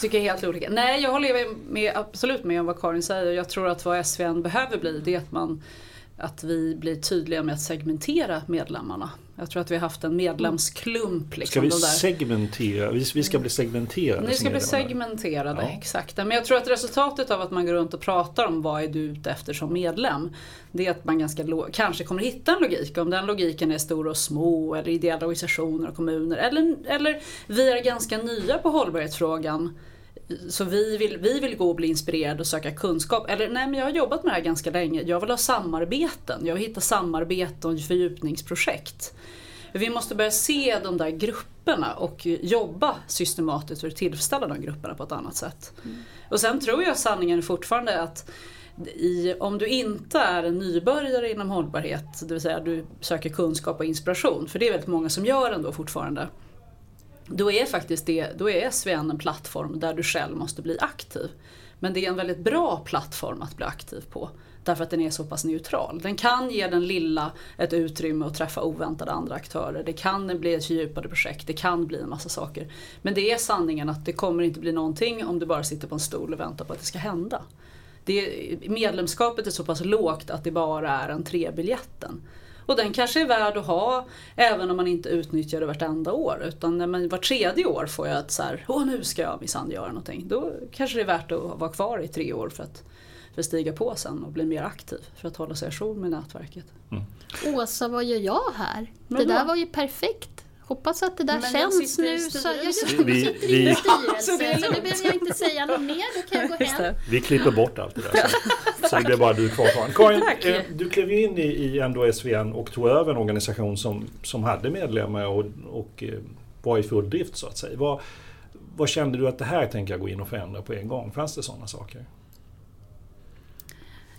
[SPEAKER 3] tycker helt olika. Nej, jag håller med, absolut med om vad Karin säger. Jag tror att vad SVN behöver bli det är att, man, att vi blir tydliga med att segmentera medlemmarna. Jag tror att vi har haft en medlemsklump. Liksom,
[SPEAKER 2] Ska vi segmentera? Vi, vi ska bli segmenterade.
[SPEAKER 3] Ni
[SPEAKER 2] som
[SPEAKER 3] ska bli segmenterade,
[SPEAKER 2] Ja.
[SPEAKER 3] exakt. Men jag tror att resultatet av att man går runt och pratar om vad är du ute efter som medlem. Det är att man ganska kanske kommer hitta en logik. Om den logiken är stora och små eller ideella organisationer och kommuner. Eller, eller vi är ganska nya på hållbarhetsfrågan. Så vi vill, vi vill gå och bli inspirerade och söka kunskap. Eller nej men jag har jobbat med det här ganska länge. Jag vill ha samarbeten. Jag vill hitta samarbete och fördjupningsprojekt. Vi måste börja se de där grupperna och jobba systematiskt för att tillfredsställa de grupperna på ett annat sätt. Och sen tror jag sanningen fortfarande att i, om du inte är en nybörjare inom hållbarhet, det vill säga du söker kunskap och inspiration, för det är väldigt många som gör ändå fortfarande. Då är faktiskt det, då är SVN en plattform där du själv måste bli aktiv. Men det är en väldigt bra plattform att bli aktiv på. Därför att den är så pass neutral. Den kan ge den lilla ett utrymme att träffa oväntade andra aktörer. Det kan bli ett fördjupade projekt, det kan bli en massa saker. Men det är sanningen att det kommer inte bli någonting om du bara sitter på en stol och väntar på att det ska hända. Det, medlemskapet är så pass lågt att det bara är entrébiljetten. Och den kanske är värd att ha även om man inte utnyttjar det vartenda år. Utan när man var tredje år får jag ett så här, åh nu ska jag minsann göra någonting. Då kanske det är värt att vara kvar i tre år för att, för att stiga på sen och bli mer aktiv. För att hålla sig ajour med nätverket.
[SPEAKER 4] Åsa, vad gör jag här?
[SPEAKER 3] Men
[SPEAKER 4] det där var ju perfekt. Hoppas att det där
[SPEAKER 3] Men
[SPEAKER 4] känns nu. Så jag
[SPEAKER 3] styrelsen.
[SPEAKER 2] Vi-
[SPEAKER 4] sitter
[SPEAKER 2] vi-
[SPEAKER 4] i en
[SPEAKER 3] så
[SPEAKER 4] styrelse,
[SPEAKER 3] det är
[SPEAKER 4] så nu
[SPEAKER 3] lugnt.
[SPEAKER 4] behöver jag inte säga något mer. Då kan jag gå hem.
[SPEAKER 2] Vi klipper bort allt det där. Så, så det blir bara du kvar. Karin. Eh, du klev in i, i ändå SVN och tog över en organisation som, som hade medlemmar och, och eh, var i full drift så att säga. Vad, vad kände du att det här tänker jag gå in och förändra på en gång? Fanns det sådana saker?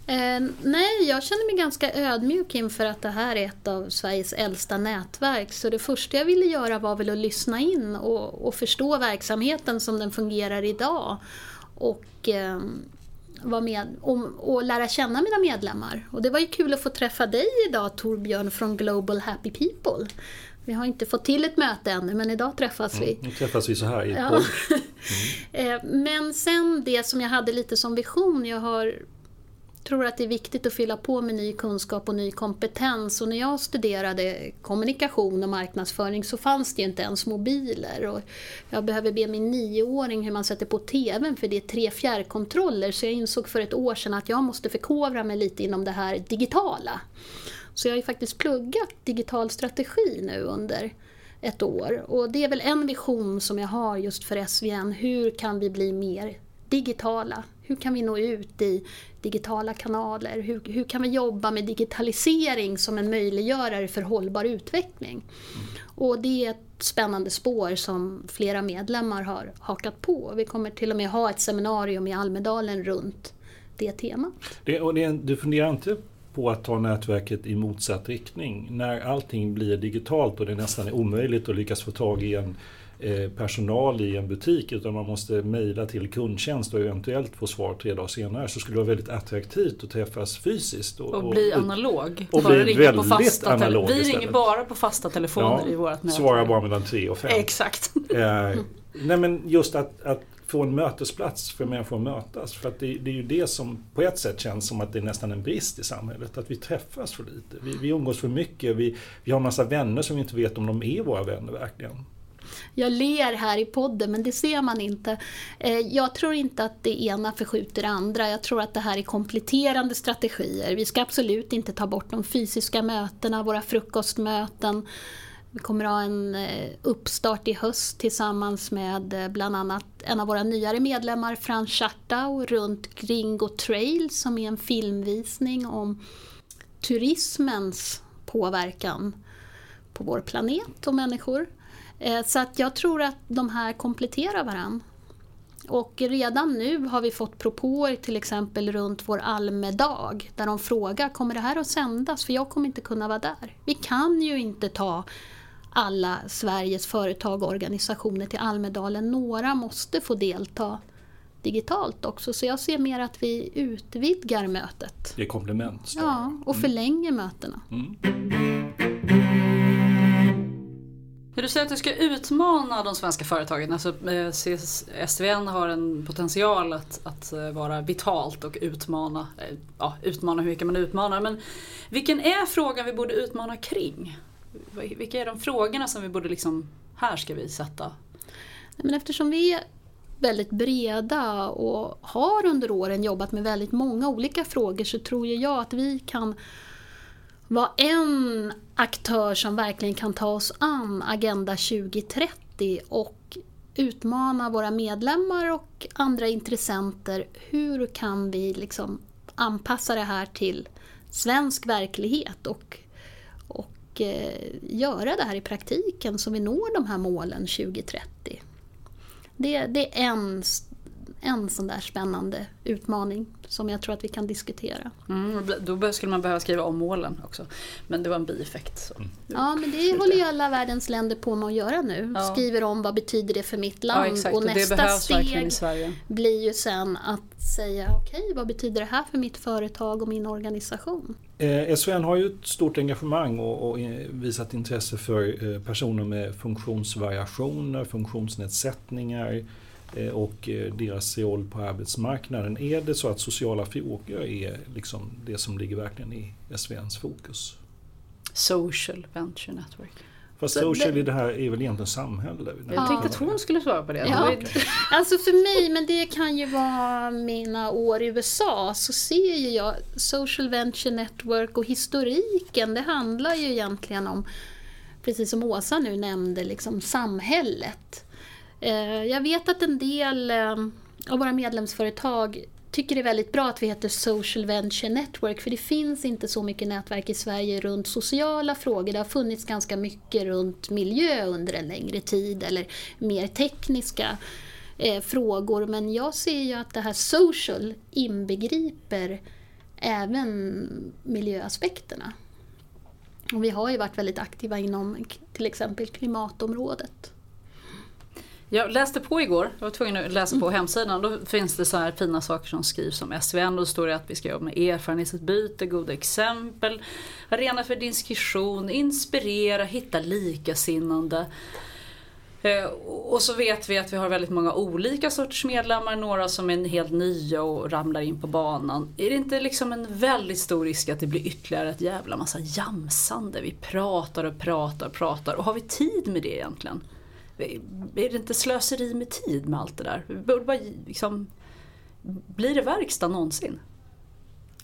[SPEAKER 4] Eh, nej, jag känner mig ganska ödmjuk inför att det här är ett av Sveriges äldsta nätverk. Så det första jag ville göra var väl att lyssna in och, och förstå verksamheten som den fungerar idag. Och, eh, vara med, och, och lära känna mina medlemmar. Och det var ju kul att få träffa dig idag Torbjörn från Global Happy People. Vi har inte fått till ett möte ännu men idag träffas vi.
[SPEAKER 2] Nu träffas vi så här i ett
[SPEAKER 4] Ja.
[SPEAKER 2] podd.
[SPEAKER 4] Eh, Men sen det som jag hade lite som vision, jag har, tror att det är viktigt att fylla på med ny kunskap och ny kompetens. Och när jag studerade kommunikation och marknadsföring så fanns det ju inte ens mobiler. Och jag behöver be min nioåring hur man sätter på TVn för det är tre fjärrkontroller. Så jag insåg för ett år sedan att jag måste förkovra mig lite inom det här digitala. Så jag har ju faktiskt pluggat digital strategi nu under ett år. Och det är väl en vision som jag har just för SVN. Hur kan vi bli mer digitala? Hur kan vi nå ut i digitala kanaler? Hur, hur kan vi jobba med digitalisering som en möjliggörare för hållbar utveckling? Och det är ett spännande spår som flera medlemmar har hakat på. Vi kommer till och med ha ett seminarium i Almedalen runt det temat.
[SPEAKER 2] Det, och det, du funderar inte på att ta nätverket i motsatt riktning? När allting blir digitalt och det nästan är omöjligt att lyckas få tag i en personal i en butik utan man måste mejla till kundtjänst och eventuellt få svar tre dagar senare så skulle det vara väldigt attraktivt att träffas fysiskt.
[SPEAKER 3] Och bli analog.
[SPEAKER 2] och
[SPEAKER 3] bara
[SPEAKER 2] bli
[SPEAKER 3] ringa på
[SPEAKER 2] väldigt
[SPEAKER 3] fasta
[SPEAKER 2] analog
[SPEAKER 3] Vi ringer
[SPEAKER 2] istället.
[SPEAKER 3] bara på fasta telefoner i vårt nätverk.
[SPEAKER 2] Svara bara mellan tre och fem.
[SPEAKER 3] Exakt.
[SPEAKER 2] Eh, nej men just att, att få en mötesplats för människor att mötas. För att det, det är ju det som på ett sätt känns som att det är nästan en brist i samhället. Att vi träffas för lite. Vi, vi umgås för mycket. Vi, vi har en massa vänner som vi inte vet om de är våra vänner verkligen.
[SPEAKER 4] Jag ler här i podden, men det ser man inte. Eh, jag tror inte att det ena förskjuter det andra. Jag tror att det här är kompletterande strategier. Vi ska absolut inte ta bort de fysiska mötena, våra frukostmöten. Vi kommer ha en eh, uppstart i höst tillsammans med eh, bland annat en av våra nyare medlemmar, Frans Schartau, runt Gringo Trail som är en filmvisning om turismens påverkan på vår planet och människor. Eh, Så att jag tror att de här kompletterar varann. Och redan nu har vi fått propåer till exempel runt vår Almedag där de frågar kommer det här att sändas för jag kommer inte kunna vara där. Vi kan ju inte ta alla Sveriges företag och organisationer till Almedalen. Några måste få delta digitalt också så jag ser mer att vi utvidgar mötet.
[SPEAKER 2] Det är komplement.
[SPEAKER 4] Ja, och förlänger mötena.
[SPEAKER 3] Du säger att du ska utmana de svenska företagen. Alltså, eh, SVN har en potential att, att eh, vara vitalt och utmana. Eh, ja, utmana hur mycket man utmanar. Men vilken är frågan vi borde utmana kring? Vilka är de frågorna som vi borde liksom, här ska vi sätta?
[SPEAKER 4] Men eftersom vi är väldigt breda och har under åren jobbat med väldigt många olika frågor så tror jag att vi kan vara en aktör som verkligen kan ta oss an Agenda 2030 och utmana våra medlemmar och andra intressenter. Hur kan vi liksom anpassa det här till svensk verklighet och, och eh, göra det här i praktiken så vi når de här målen 2030. Det, det är en en sån där spännande utmaning som jag tror att vi kan diskutera.
[SPEAKER 3] Mm, då skulle man behöva skriva om målen också. Men det var en bieffekt. Så. Mm.
[SPEAKER 4] Ja, men det håller ju alla världens länder på med att göra nu. Ja. Skriver om vad betyder det för mitt land.
[SPEAKER 3] Ja, och
[SPEAKER 4] nästa steg blir ju sen att säga okej, okay, vad betyder det här för mitt företag och min organisation?
[SPEAKER 2] Eh, SVN har ju ett stort engagemang och, och visat intresse för eh, personer med funktionsvariationer, funktionsnedsättningar, Eh, och eh, deras roll på arbetsmarknaden. Är det så att sociala frågor är liksom det som ligger verkligen i SVNs fokus?
[SPEAKER 3] Social Venture Network.
[SPEAKER 2] Fast så social det, i det här är väl egentligen samhälle?
[SPEAKER 3] Jag tänkte att hon skulle svara på det.
[SPEAKER 4] Ja. Alltså för mig, men det kan ju vara mina år i USA, så ser ju jag Social Venture Network och historiken, det handlar ju egentligen om, precis som Åsa nu nämnde, liksom samhället. Eh, jag vet att en del ehm, av våra medlemsföretag tycker det är väldigt bra att vi heter Social Venture Network för det finns inte så mycket nätverk i Sverige runt sociala frågor. Det har funnits ganska mycket runt miljö under en längre tid eller mer tekniska eh, frågor men jag ser ju att det här social inbegriper även miljöaspekterna. Och vi har ju varit väldigt aktiva inom till exempel klimatområdet.
[SPEAKER 3] Jag läste på igår, jag var tvungen att läsa på hemsidan. Då finns det så här fina saker som skrivs om SVN. Då står det att vi ska jobba med erfarenhetsutbyte, goda exempel, arena för diskussion, inspirera, hitta likasinnande. Eh, och så vet vi att vi har väldigt många olika sorters medlemmar, några som är helt nya och ramlar in på banan. Är det inte liksom en väldigt stor risk att det blir ytterligare ett jävla massa jamsande? Vi pratar och pratar och pratar och har vi tid med det egentligen? Är det inte slöseri med tid med allt det där? borde bara liksom, blir det verkstad någonsin?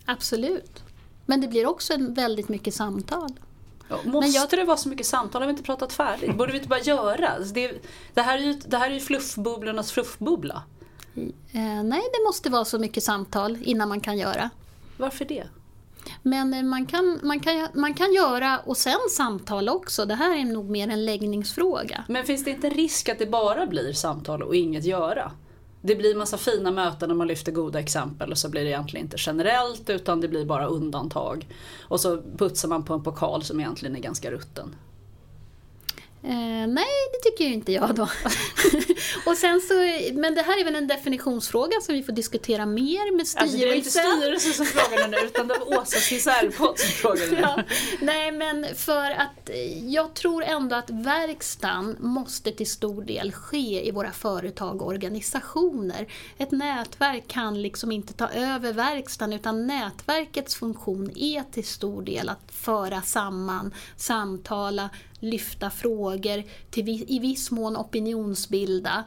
[SPEAKER 4] Absolut. Men det blir också väldigt mycket samtal.
[SPEAKER 3] Ja, måste jag... det vara så mycket samtal? Har vi inte pratat färdigt? Borde vi inte bara göra? Alltså det, det, här är ju, det här är ju fluffbubblornas fluffbubbla.
[SPEAKER 4] Eh, nej, det måste vara så mycket samtal innan man kan göra.
[SPEAKER 3] Varför det?
[SPEAKER 4] Men eh, man kan, man, kan, man kan göra och sen samtala också. Det här är nog mer en läggningsfråga.
[SPEAKER 3] Men finns det inte risk att det bara blir samtal och inget göra? Det blir massa fina möten när man lyfter goda exempel och så blir det egentligen inte generellt utan det blir bara undantag. Och så putsar man på en pokal som egentligen är ganska rutten.
[SPEAKER 4] Eh, nej, det tycker ju inte jag då. och sen så, men det här är väl en definitionsfråga som vi får diskutera mer med styrelsen. Alltså det
[SPEAKER 3] är inte styrelsen som frågar nu utan det var Åsa Cisärpodd som frågade ja,
[SPEAKER 4] Nej, men för att jag tror ändå att verkstaden måste till stor del ske i våra företag och organisationer. Ett nätverk kan liksom inte ta över verkstaden utan nätverkets funktion är till stor del att föra samman, samtala, lyfta frågor, till, i viss mån opinionsbilda.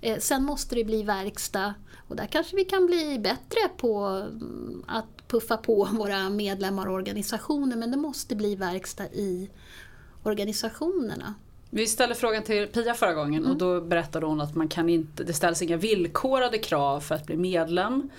[SPEAKER 4] Eh, sen måste det bli verkstad och där kanske vi kan bli bättre på mm, att puffa på våra medlemmar och organisationer men det måste bli verkstad i organisationerna.
[SPEAKER 3] Vi ställde frågan till Pia förra gången mm. och då berättade hon att man kan inte, det ställs inga villkorade krav för att bli medlem.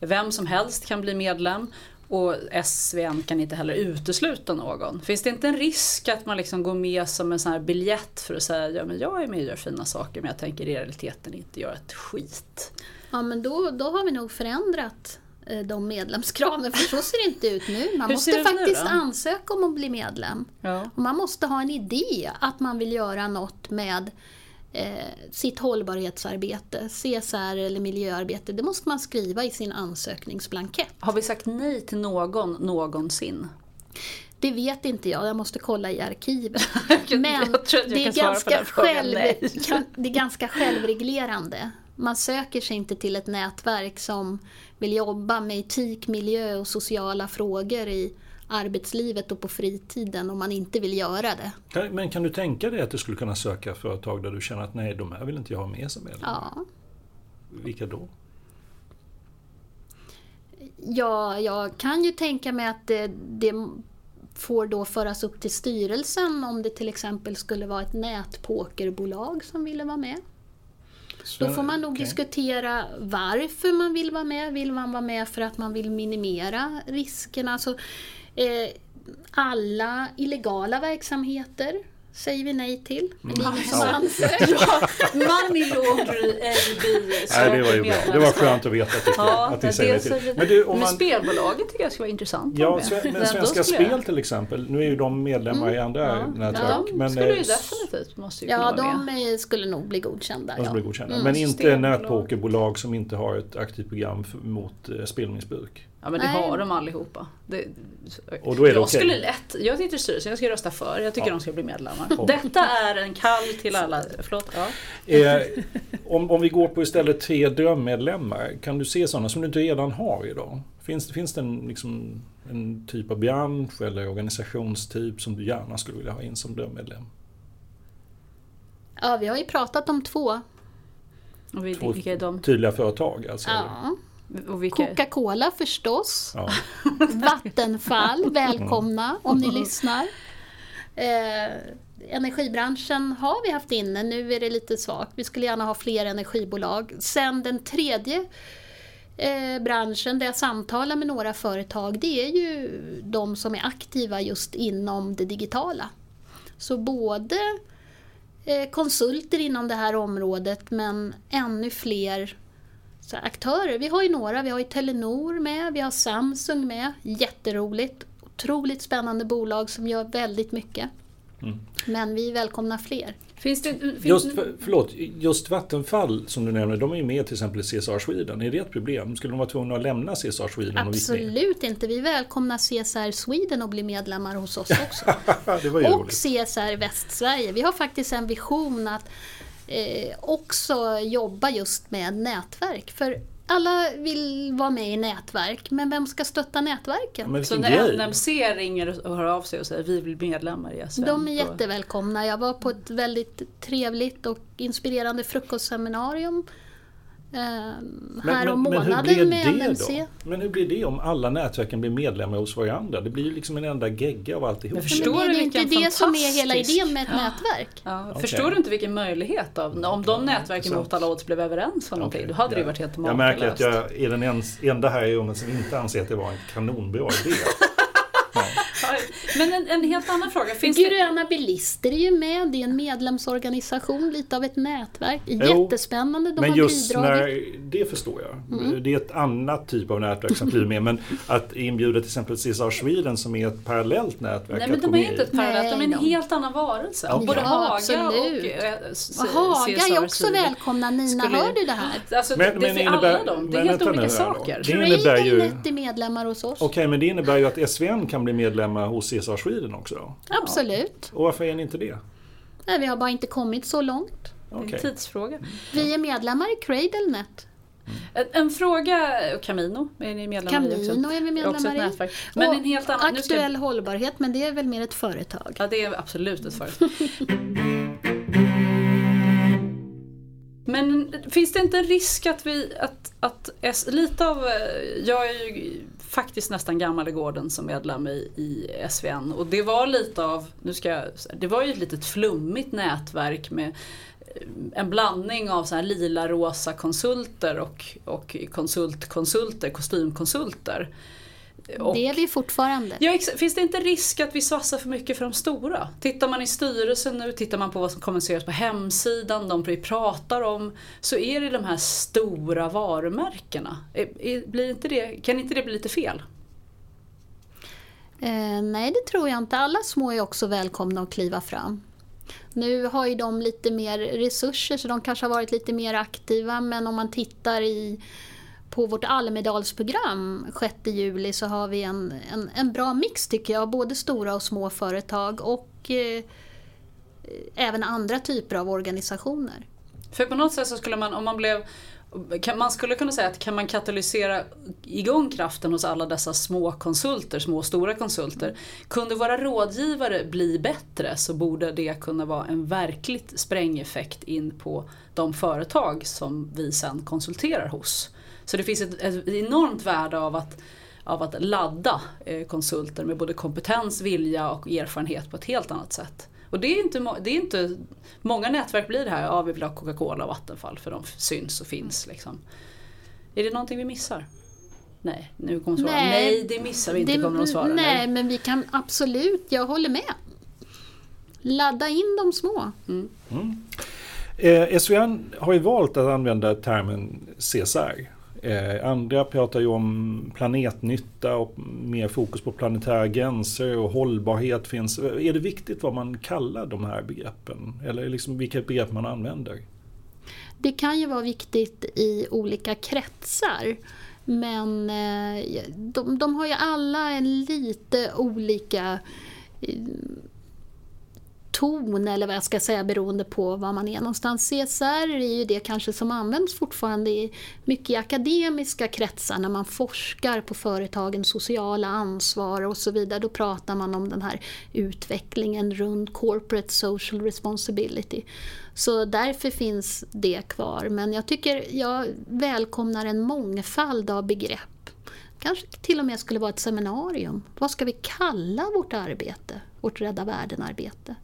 [SPEAKER 3] Vem som helst kan bli medlem och SVN kan inte heller utesluta någon. Finns det inte en risk att man liksom går med som en sån här biljett för att säga ja men jag är med och gör fina saker men jag tänker i realiteten inte göra ett skit.
[SPEAKER 4] Ja men då, då har vi nog förändrat eh, de medlemskraven, för så ser det inte ut nu. Man måste faktiskt ansöka om att bli medlem. Ja. Och man måste ha en idé att man vill göra något med eh, sitt hållbarhetsarbete, CSR eller miljöarbete, det måste man skriva i sin ansökningsblankett.
[SPEAKER 3] Har vi sagt nej till någon någonsin?
[SPEAKER 4] Det vet inte jag, jag måste kolla i arkivet. Men det, är ganska själv, det är ganska självreglerande. Man söker sig inte till ett nätverk som vill jobba med etik, miljö och sociala frågor i arbetslivet och på fritiden om man inte vill göra det.
[SPEAKER 2] Men kan du tänka dig att du skulle kunna söka företag där du känner att nej, de här vill inte jag ha med som medlem?
[SPEAKER 4] Ja,
[SPEAKER 2] Vilka då?
[SPEAKER 4] ja jag kan ju tänka mig att det, det får då föras upp till styrelsen om det till exempel skulle vara ett nätpokerbolag som ville vara med. Då får man nog
[SPEAKER 2] Okej.
[SPEAKER 4] diskutera varför man vill vara med. Vill man vara med för att man vill minimera riskerna? Alltså, alla illegala verksamheter säger vi nej till.
[SPEAKER 2] Mm.
[SPEAKER 4] Det är ingen som.
[SPEAKER 3] Money vi
[SPEAKER 2] Nej, det var ju bra. Det var skönt att veta jag,
[SPEAKER 3] Ja,
[SPEAKER 2] att
[SPEAKER 3] det
[SPEAKER 2] ni säger nej till. Men du, om
[SPEAKER 3] Men
[SPEAKER 2] man,
[SPEAKER 3] spelbolaget tycker jag ska vara intressant. att
[SPEAKER 2] Ja,
[SPEAKER 3] med.
[SPEAKER 2] men Svenska
[SPEAKER 3] skulle jag-
[SPEAKER 2] Spel till exempel, nu är ju de medlemmar i andra
[SPEAKER 4] ja.
[SPEAKER 2] nätverk.
[SPEAKER 3] Ja,
[SPEAKER 2] men,
[SPEAKER 3] skulle ju
[SPEAKER 2] eh,
[SPEAKER 3] definitivt måste ju
[SPEAKER 4] Ja, de
[SPEAKER 3] med.
[SPEAKER 4] eh, skulle nog bli godkända.
[SPEAKER 2] De
[SPEAKER 4] Ja.
[SPEAKER 2] bli godkända.
[SPEAKER 4] Mm.
[SPEAKER 2] Men inte nätpokerbolag som inte har ett aktivt program för, mot eh, spelmissbruk.
[SPEAKER 3] Ja men det
[SPEAKER 4] Nej.
[SPEAKER 3] har de allihopa. Det,
[SPEAKER 2] Och då är det
[SPEAKER 3] jag
[SPEAKER 2] okej.
[SPEAKER 3] skulle lätt, jag sitter i styrelsen, jag ska rösta för. Jag tycker
[SPEAKER 2] Ja.
[SPEAKER 3] de ska bli medlemmar.
[SPEAKER 2] Och-
[SPEAKER 3] Detta är en kall till alla. Förlåt. Ja.
[SPEAKER 2] Eh, om, om vi går på istället tre drömmedlemmar, kan du se sådana som du inte redan har idag? Finns, finns det en, liksom, en typ av bransch eller organisationstyp som du gärna skulle vilja ha in som drömmedlem?
[SPEAKER 4] ja, vi har ju pratat om två.
[SPEAKER 3] Och vi,
[SPEAKER 2] Två
[SPEAKER 3] vilka är de?
[SPEAKER 2] tydliga företag alltså? eller?
[SPEAKER 4] Ja.
[SPEAKER 3] Och vilka?
[SPEAKER 4] Coca-Cola förstås.
[SPEAKER 2] Ja.
[SPEAKER 4] Vattenfall, välkomna om ni lyssnar. Eh, energibranschen har vi haft inne, nu är det lite svagt. Vi skulle gärna ha fler energibolag. Sen den tredje eh, branschen där jag samtalar med några företag, det är ju de som är aktiva just inom det digitala. Så både eh, konsulter inom det här området men ännu fler så här, aktörer. Vi har ju några, vi har ju Telenor med, vi har Samsung med. Jätteroligt. Otroligt spännande bolag som gör väldigt mycket.
[SPEAKER 2] Mm.
[SPEAKER 4] Men vi välkomnar fler.
[SPEAKER 3] Finns det, finns
[SPEAKER 2] Just, för, förlåt, just Vattenfall som du nämner, de är ju med till exempel i CSR Sweden. Är det ett problem? Skulle de vara tvungna att lämna CSR Sweden?
[SPEAKER 4] Absolut inte. Vi välkomnar CSR Sweden att bli medlemmar hos oss också.
[SPEAKER 2] det var ju
[SPEAKER 4] och
[SPEAKER 2] roligt.
[SPEAKER 4] CSR Västsverige. Vi har faktiskt en vision att eh, också jobba just med nätverk. För alla vill vara med i nätverk, men vem ska stötta nätverken?
[SPEAKER 2] Ja,
[SPEAKER 3] så när! NMC ringer och hör av sig och säger vi vill bli medlemmar i SVN.
[SPEAKER 4] De är jättevälkomna. Jag var på ett väldigt trevligt och inspirerande frukostseminarium eh, här om månaden med NMC.
[SPEAKER 2] då? Men hur blir det om alla nätverken blir medlemmar hos varandra? Det blir ju liksom en enda gegga av alltihop.
[SPEAKER 3] Men
[SPEAKER 4] Men
[SPEAKER 3] Förstår
[SPEAKER 4] det
[SPEAKER 3] du
[SPEAKER 4] är inte
[SPEAKER 3] vilken
[SPEAKER 4] det som är hela
[SPEAKER 3] fantastisk-
[SPEAKER 4] idén med ett nätverk.
[SPEAKER 3] Ja,
[SPEAKER 2] Okej.
[SPEAKER 3] Förstår du inte vilken möjlighet av, om de nätverken
[SPEAKER 2] sant.
[SPEAKER 3] mot alla odds blev överens om någonting,
[SPEAKER 2] Okej,
[SPEAKER 3] då hade det
[SPEAKER 2] jag-
[SPEAKER 3] varit helt
[SPEAKER 2] Jag märker att
[SPEAKER 3] makalöst.
[SPEAKER 2] jag är den ens, enda här i rummet som inte anser att det var en kanonbra idé.
[SPEAKER 3] Men en, en helt annan fråga. Finns det,
[SPEAKER 4] Gröna bilister är ju med, det är en medlemsorganisation, lite av ett nätverk. Jättespännande, de
[SPEAKER 2] Men
[SPEAKER 4] har
[SPEAKER 2] just
[SPEAKER 4] bidragit.
[SPEAKER 2] när, det förstår jag.
[SPEAKER 4] Mm.
[SPEAKER 2] Det är ett annat typ av nätverk som flyr med. Men att inbjuda till exempel CSR Sweden som är ett parallellt nätverk
[SPEAKER 3] nej men de är inte ett parallellt, de är en
[SPEAKER 4] Nej, de-
[SPEAKER 3] helt annan varelse.
[SPEAKER 2] Okej.
[SPEAKER 3] Både Haga
[SPEAKER 4] absolut.
[SPEAKER 3] och eh,
[SPEAKER 4] Och Haga är också
[SPEAKER 3] Sweden.
[SPEAKER 4] välkomna, Nina,
[SPEAKER 3] Skulle-
[SPEAKER 4] hör du det här?
[SPEAKER 3] Alltså,
[SPEAKER 2] Men-
[SPEAKER 3] det,
[SPEAKER 2] men
[SPEAKER 3] det,
[SPEAKER 2] innebär-
[SPEAKER 3] alla dem, det är
[SPEAKER 2] men
[SPEAKER 3] helt olika saker.
[SPEAKER 2] Det innebär ju-
[SPEAKER 4] är medlemmar hos oss.
[SPEAKER 2] Okej, men det innebär ju att SVN kan bli medlemmar hos CSR Sweden också. då.
[SPEAKER 4] Absolut.
[SPEAKER 2] Och varför är ni inte det?
[SPEAKER 4] Nej, vi har bara inte kommit så långt.
[SPEAKER 3] Det är en tidsfråga.
[SPEAKER 4] Vi är medlemmar i Cradlenet.
[SPEAKER 3] En, en fråga, Camino är ni medlemmar i också?
[SPEAKER 4] Camino är vi medlemmar i.
[SPEAKER 3] nätverk. Men
[SPEAKER 4] Och
[SPEAKER 3] en helt annan... nu ska-
[SPEAKER 4] Aktuell hållbarhet, men det är väl mer ett företag.
[SPEAKER 3] Ja, det är absolut ett företag. Men finns det inte en risk att vi, att, att lite av, eh, jag är ju faktiskt nästan gammal i gården som medlem i, i SVN och det var lite av, nu ska jag, det var ju ett litet flummigt nätverk med eh, en blandning av så här lila rosa konsulter och, och konsultkonsulter, kostymkonsulter. Och-
[SPEAKER 4] Det är vi fortfarande.
[SPEAKER 3] Ja, finns det inte risk att vi svassar för mycket för de stora? Tittar man i styrelsen nu, tittar man på vad som kommuniceras på hemsidan, de vi pratar om, så är det de här stora varumärkena. Är- är- Blir inte det, kan inte det bli lite fel?
[SPEAKER 4] Eh, nej, det tror jag inte. Alla små är också välkomna att kliva fram. Nu har ju de lite mer resurser så de kanske har varit lite mer aktiva men om man tittar i, på vårt Almedalsprogram 6 juli så har vi en, en, en bra mix tycker jag, både stora och små företag och eh, även andra typer av organisationer.
[SPEAKER 3] För på något sätt så skulle man, om man blev Kan, man skulle kunna säga att kan man katalysera igång kraften hos alla dessa små konsulter, små och stora konsulter. Kunde våra rådgivare bli bättre så borde det kunna vara en verkligt sprängeffekt in på de företag som vi sen konsulterar hos. Så det finns ett, ett enormt värde av att, av att ladda eh, konsulter med både kompetens, vilja och erfarenhet på ett helt annat sätt. Och det är inte, det är inte många nätverk blir det här, ja vi vill ha Coca-Cola och Vattenfall för de syns och finns. Liksom. Är det någonting vi missar? Nej, nu kommer svara. Nej, nej det missar vi inte, det, kommer de svara.
[SPEAKER 4] Nej, nej, men vi kan absolut, jag håller med. Ladda in de små. Mm.
[SPEAKER 2] Mm. Eh, SVN har ju valt att använda termen CSR Eh, andra pratar ju om planetnytta och mer fokus på planetära gränser och hållbarhet finns. Eh, är det viktigt vad man kallar de här begreppen? Eller liksom vilket begrepp man använder?
[SPEAKER 4] Det kan ju vara viktigt i olika kretsar. Men eh, de, de har ju alla en lite olika eh, ton eller vad jag ska säga beroende på var man är någonstans. CSR är ju det kanske som används fortfarande i mycket i akademiska kretsar när man forskar på företagens sociala ansvar och så vidare. Då pratar man om den här utvecklingen runt corporate social responsibility. Så därför finns det kvar. Men jag tycker jag välkomnar en mångfald av begrepp kanske till och med skulle vara ett seminarium. Vad ska vi kalla vårt arbete? Vårt Rädda Världen-arbete.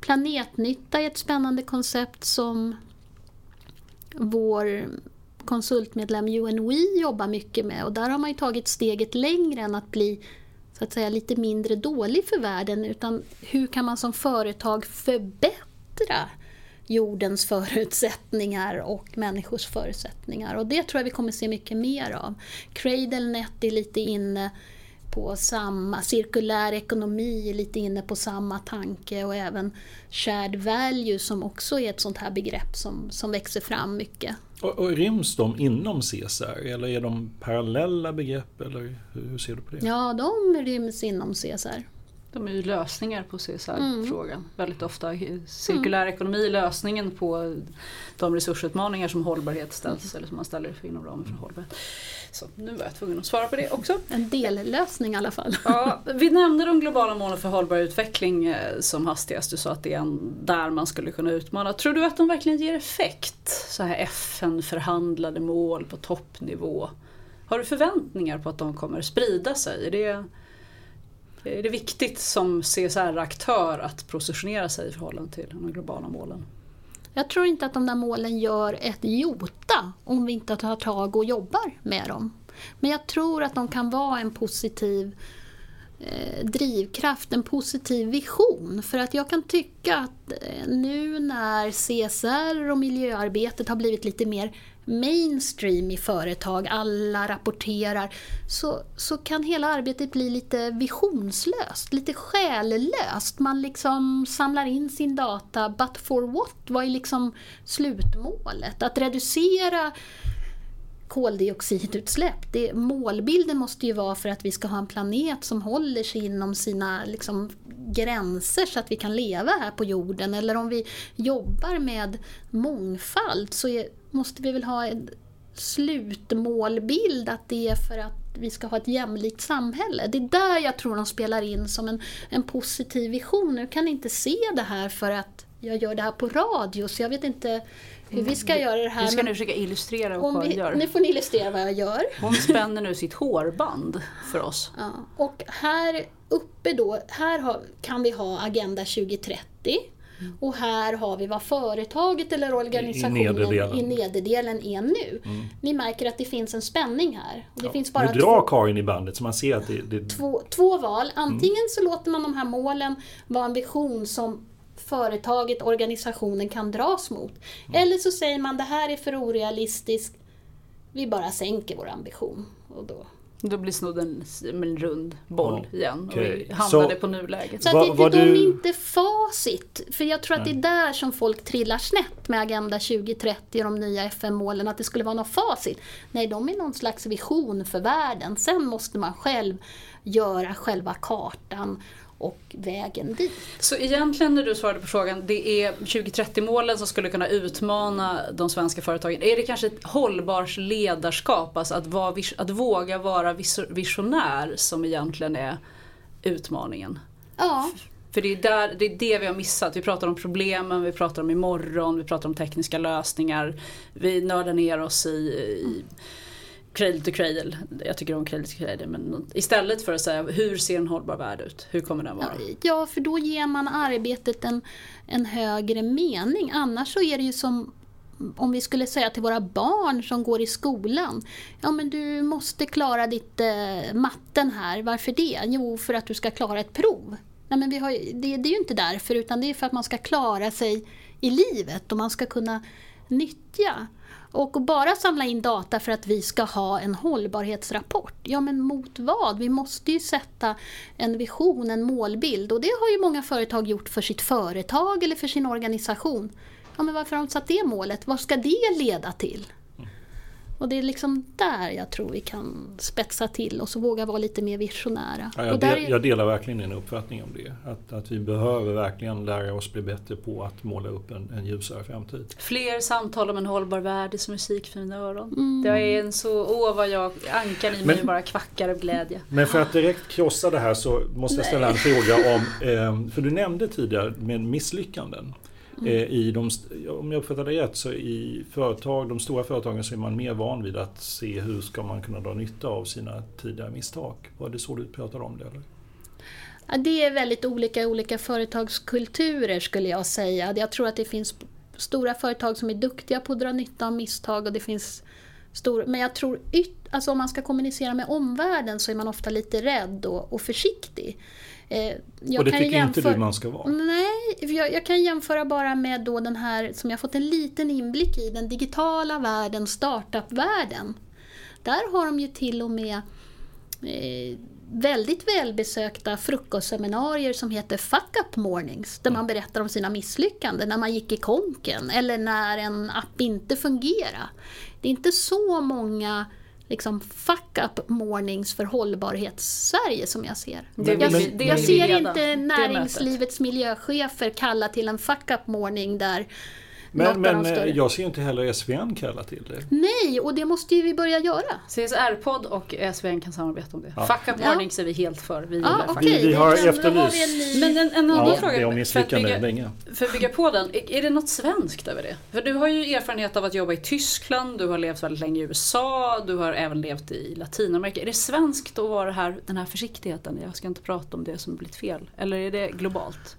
[SPEAKER 4] Planetnytta är ett spännande koncept som vår konsultmedlem UNWE jobbar mycket med och där har man ju tagit steget längre än att bli så att säga lite mindre dålig för världen utan hur kan man som företag förbättra jordens förutsättningar och människors förutsättningar. Och det tror jag vi kommer se mycket mer av. CradleNet är lite inne på samma, cirkulär ekonomi är lite inne på samma tanke och även shared value som också är ett sånt här begrepp som, som växer fram mycket.
[SPEAKER 2] Och, och ryms de inom CSR eller är de parallella begrepp eller hur ser du på det?
[SPEAKER 4] Ja, de ryms inom CSR.
[SPEAKER 3] De är ju lösningar på CSR-frågan mm. väldigt ofta. Cirkulär mm. ekonomi är lösningen på de resursutmaningar som hållbarhet ställs, mm. eller som man ställer för inom ramen för hållbarhet. Så nu var jag tvungen att svara på det också.
[SPEAKER 4] En dellösning i alla fall.
[SPEAKER 3] Ja, vi nämnde de globala målen för hållbar utveckling eh, som hastigast. Du sa att det är där man skulle kunna utmana. Tror du att de verkligen ger effekt? Så här FN-förhandlade mål på toppnivå. Har du förväntningar på att de kommer sprida sig? Är det Eh, är det viktigt som CSR-aktör att positionera sig i förhållande till de globala målen?
[SPEAKER 4] Jag tror inte att de där målen gör ett jota om vi inte tar tag och jobbar med dem. Men jag tror att de kan vara en positiv eh, drivkraft, en positiv vision. För att jag kan tycka att eh, nu när CSR och miljöarbetet har blivit lite mer mainstream i företag, alla rapporterar, så, så kan hela arbetet bli lite visionslöst, lite själlöst. Man liksom samlar in sin data, but for what? Vad är liksom slutmålet? Att reducera koldioxidutsläpp. Det, målbilden måste ju vara för att vi ska ha en planet som håller sig inom sina liksom, gränser så att vi kan leva här på jorden. Eller om vi jobbar med mångfald så är, måste vi väl ha en slutmålbild att det är för att vi ska ha ett jämlikt samhälle. Det är där jag tror de spelar in som en, en positiv vision. Nu kan inte se det här för att jag gör det här på radio så jag vet inte hur vi ska göra det här.
[SPEAKER 3] Du ska nu försöka illustrera vad Karin gör.
[SPEAKER 4] Nu får ni illustrera vad jag gör.
[SPEAKER 3] Hon spänner nu sitt hårband för oss.
[SPEAKER 4] Ja, och här uppe då, här har, kan vi ha Agenda 2030. Mm. Och här har vi vad företaget eller organisationen i nederdelen, i nederdelen är nu. Mm. Ni märker att det finns en spänning här. Och det
[SPEAKER 2] ja.
[SPEAKER 4] finns bara
[SPEAKER 2] nu drar Karin i bandet så man ser att det... det...
[SPEAKER 4] Två, två val. Antingen mm. så låter man de här målen vara en vision som företaget, organisationen kan dras mot. Mm. Eller så säger man det här är för orealistiskt, vi bara sänker vår ambition. Och då
[SPEAKER 3] då blir snodden en rund boll ja, igen och vi hamnade så, på nuläget.
[SPEAKER 4] Så att va, de du... inte facit. För jag tror att Nej. det är där som folk trillar snett med Agenda 2030 och de nya FN-målen, att det skulle vara något facit. Nej, de är någon slags vision för världen. Sen måste man själv göra själva kartan och vägen dit.
[SPEAKER 3] Så egentligen när du svarade på frågan, det är 2030-målen som skulle kunna utmana de svenska företagen. Är det kanske ett hållbart ledarskap, alltså att, vara, att våga vara visionär som egentligen är utmaningen?
[SPEAKER 4] Ja.
[SPEAKER 3] För det är, där, det är det vi har missat. Vi pratar om problemen, vi pratar om imorgon, vi pratar om tekniska lösningar. Vi nördar ner oss i, i cradle to cradle. Jag tycker om cradle to cradle. Men istället för att säga hur ser en hållbar värld ut? Hur kommer den vara?
[SPEAKER 4] Ja, för då ger man arbetet en, en högre mening. Annars så är det ju som om vi skulle säga till våra barn som går i skolan. Ja men du måste klara ditt eh, matten här. Varför det? Jo, för att du ska klara ett prov. Nej, men vi har, det, det är ju inte därför utan det är för att man ska klara sig i livet och man ska kunna nyttja. Och bara samla in data för att vi ska ha en hållbarhetsrapport. Ja men mot vad? Vi måste ju sätta en vision, en målbild och det har ju många företag gjort för sitt företag eller för sin organisation. Ja men varför har de satt det målet? Vad ska det leda till? Och det är liksom där jag tror vi kan spetsa till oss och våga vara lite mer visionära.
[SPEAKER 2] Ja, jag, del, jag, delar verkligen din uppfattning om det. Att, att vi behöver verkligen lära oss bli bättre på att måla upp en, en ljusare framtid.
[SPEAKER 3] Fler samtal om en hållbar värld som musik för mina öron. Mm. Det är en så, åh vad jag, ankan i mig men, bara kvackar av glädje.
[SPEAKER 2] Men för att direkt krossa det här så måste jag ställa en fråga om, eh, för du nämnde tidigare med misslyckanden. Mm. Eh, I de, om jag uppfattar det rätt så i företag, de stora företagen så är man mer van vid att se hur ska man kunna dra nytta av sina tidigare misstag. Var det så du pratade om det? Eller?
[SPEAKER 4] Ja, det är väldigt olika i olika företagskulturer skulle jag säga. Jag tror att det finns stora företag som är duktiga på att dra nytta av misstag och det finns stor, men jag tror yt, alltså om man ska kommunicera med omvärlden så är man ofta lite rädd och, och försiktig.
[SPEAKER 2] Eh, och det tycker jämför... inte du man ska vara?
[SPEAKER 4] Nej, jag, jag, kan jämföra bara med då den här som jag fått en liten inblick i, den digitala världen, startup-världen. Där har de ju till och med eh, väldigt välbesökta frukostseminarier som heter Fuck Up Mornings, där man berättar om sina misslyckanden, när man gick i konken eller när en app inte fungerar. Det är inte så många liksom fuck up mornings för hållbarhets-Sverige som jag ser.
[SPEAKER 3] Det,
[SPEAKER 4] jag,
[SPEAKER 3] men,
[SPEAKER 4] jag ser inte näringslivets miljöchefer kalla till en fuck up morning där
[SPEAKER 2] men, men eh, jag ser inte heller SVN kalla till det.
[SPEAKER 4] Nej, och det måste ju vi börja göra.
[SPEAKER 3] CSR-podd och SVN kan samarbeta om det. Ja. Fuck up warnings ja. är vi helt för. Vi,
[SPEAKER 2] ja, okay. vi, vi har efterlyst...
[SPEAKER 3] Men en, en annan
[SPEAKER 2] ja,
[SPEAKER 3] fråga.
[SPEAKER 2] Det om misslyckande länge.
[SPEAKER 3] För att bygga på den, är det något svenskt över det? För du har ju erfarenhet av att jobba i Tyskland, du har levt väldigt länge i USA, du har även levt i Latinamerika. Är det svenskt att vara här, den här försiktigheten? Jag ska inte prata om det som blivit fel. Eller är det globalt?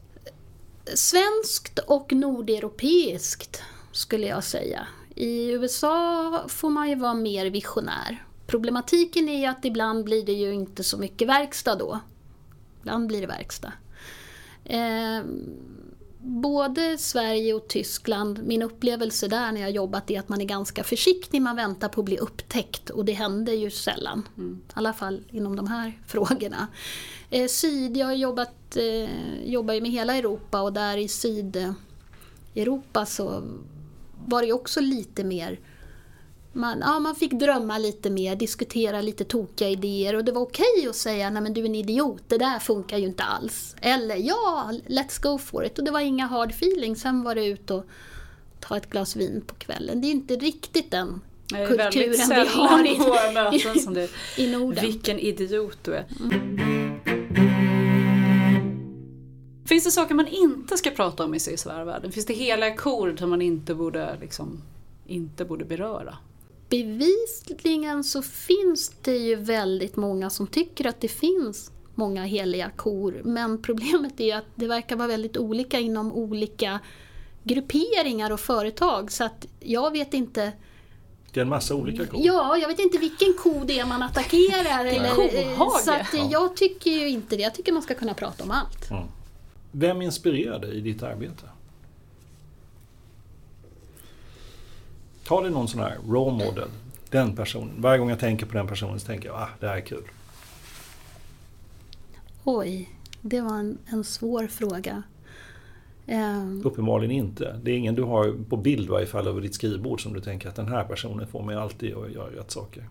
[SPEAKER 4] Svenskt och nordeuropeiskt skulle jag säga. I USA får man ju vara mer visionär. Problematiken är ju att ibland blir det ju inte så mycket verkstad då. Ibland blir det verkstad. Eh, både Sverige och Tyskland, min upplevelse där när jag jobbat är att man är ganska försiktig, man väntar på att bli upptäckt och det händer ju sällan. Mm. I alla fall inom de här frågorna. Eh, syd, jag har jobbat, eh, jobbar ju med hela Europa och där i Sydeuropa så var det ju också lite mer man, ja, man fick drömma lite mer, diskutera lite tokiga idéer och det var okej att säga nej men du är en idiot, det där funkar ju inte alls. Eller ja, let's go for it. Och det var inga hard feelings, sen var det ut och ta ett glas vin på kvällen. Det är inte riktigt den kulturen vi har i,
[SPEAKER 3] på våra möten som det,
[SPEAKER 4] i Norden.
[SPEAKER 3] Vilken idiot du är. Mm. Finns det saker man inte ska prata om i CSR-världen? Finns det hela kor som man inte borde, liksom, inte borde beröra?
[SPEAKER 4] Bevisligen så finns det ju väldigt många som tycker att det finns många heliga kor. Men problemet är att det verkar vara väldigt olika inom olika grupperingar och företag. Så att jag vet inte
[SPEAKER 2] det är en massa olika kor.
[SPEAKER 4] Ja, jag vet inte vilken ko det är man attackerar. eller, så att jag tycker ju inte det. Jag tycker man ska kunna prata om allt. Mm.
[SPEAKER 2] Vem inspirerar dig i ditt arbete? Har du någon sån här role model? Den personen. Varje gång jag tänker på den personen så tänker jag ah, det här är kul.
[SPEAKER 4] Oj, det var en, en svår fråga.
[SPEAKER 2] Um, Uppenbarligen inte. Det är ingen du har på bild i varje fall över ditt skrivbord som du tänker att den här personen får mig alltid att göra rätt saker.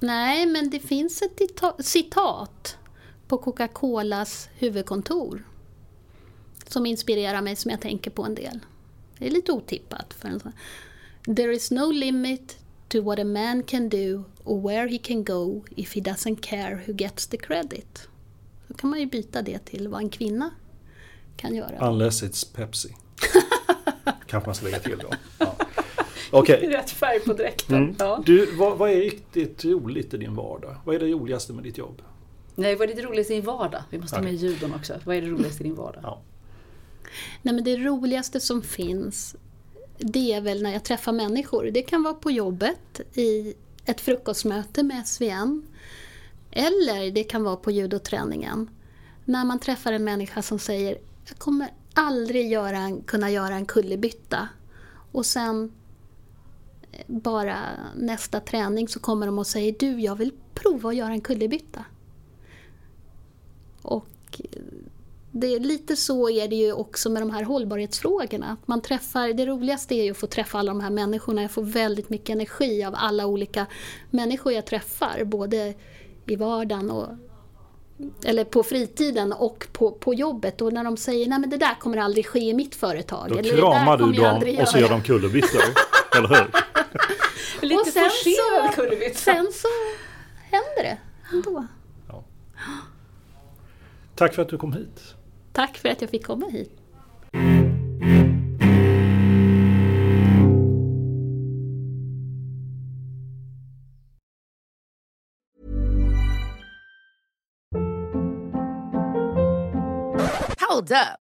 [SPEAKER 4] Nej, men det finns ett citat på Coca-Colas huvudkontor som inspirerar mig, som jag tänker på en del. Det är lite otippat. För en sån. There is no limit to what a man can do or where he can go if he doesn't care who gets the credit. Då kan man ju byta det till vad en kvinna kan göra.
[SPEAKER 2] Unless it's Pepsi. Kanske man ska lägga till då. Ja. Okej.
[SPEAKER 3] Rätt färg på dräkten.
[SPEAKER 2] Mm.
[SPEAKER 3] Ja.
[SPEAKER 2] Du, vad, vad är riktigt roligt i din vardag? Vad är det roligaste med ditt jobb?
[SPEAKER 3] Nej, vad är det roligaste i din vardag? Vi måste ha med ljuden också. Vad är det roligaste i din vardag?
[SPEAKER 2] Ja.
[SPEAKER 4] Nej, men det roligaste som finns, det är väl när jag träffar människor. Det kan vara på jobbet, i ett frukostmöte med SVN. Eller det kan vara på judoträningen. När man träffar en människa som säger jag kommer aldrig göra en, kunna göra en kullerbytta. Och sen eh, bara nästa träning så kommer de och säger du, jag vill prova att göra en kullerbytta. Och det, lite så är det ju också med de här hållbarhetsfrågorna. Att Man träffar, det roligaste är ju att få träffa alla de här människorna. Jag får väldigt mycket energi av alla olika människor jag träffar. Både i vardagen och eller på fritiden och på, på jobbet. Och när de säger nej men det där kommer aldrig ske i mitt företag.
[SPEAKER 2] Då
[SPEAKER 4] eller, "Det där
[SPEAKER 2] kramar du dem och så
[SPEAKER 4] göra."
[SPEAKER 2] gör de kullerbyttor. eller hur?
[SPEAKER 3] Lite
[SPEAKER 4] Och sen så-. Sen så händer det ändå.
[SPEAKER 2] Tack för att du kom hit.
[SPEAKER 4] Tack för att jag fick komma hit.
[SPEAKER 6] Hold up.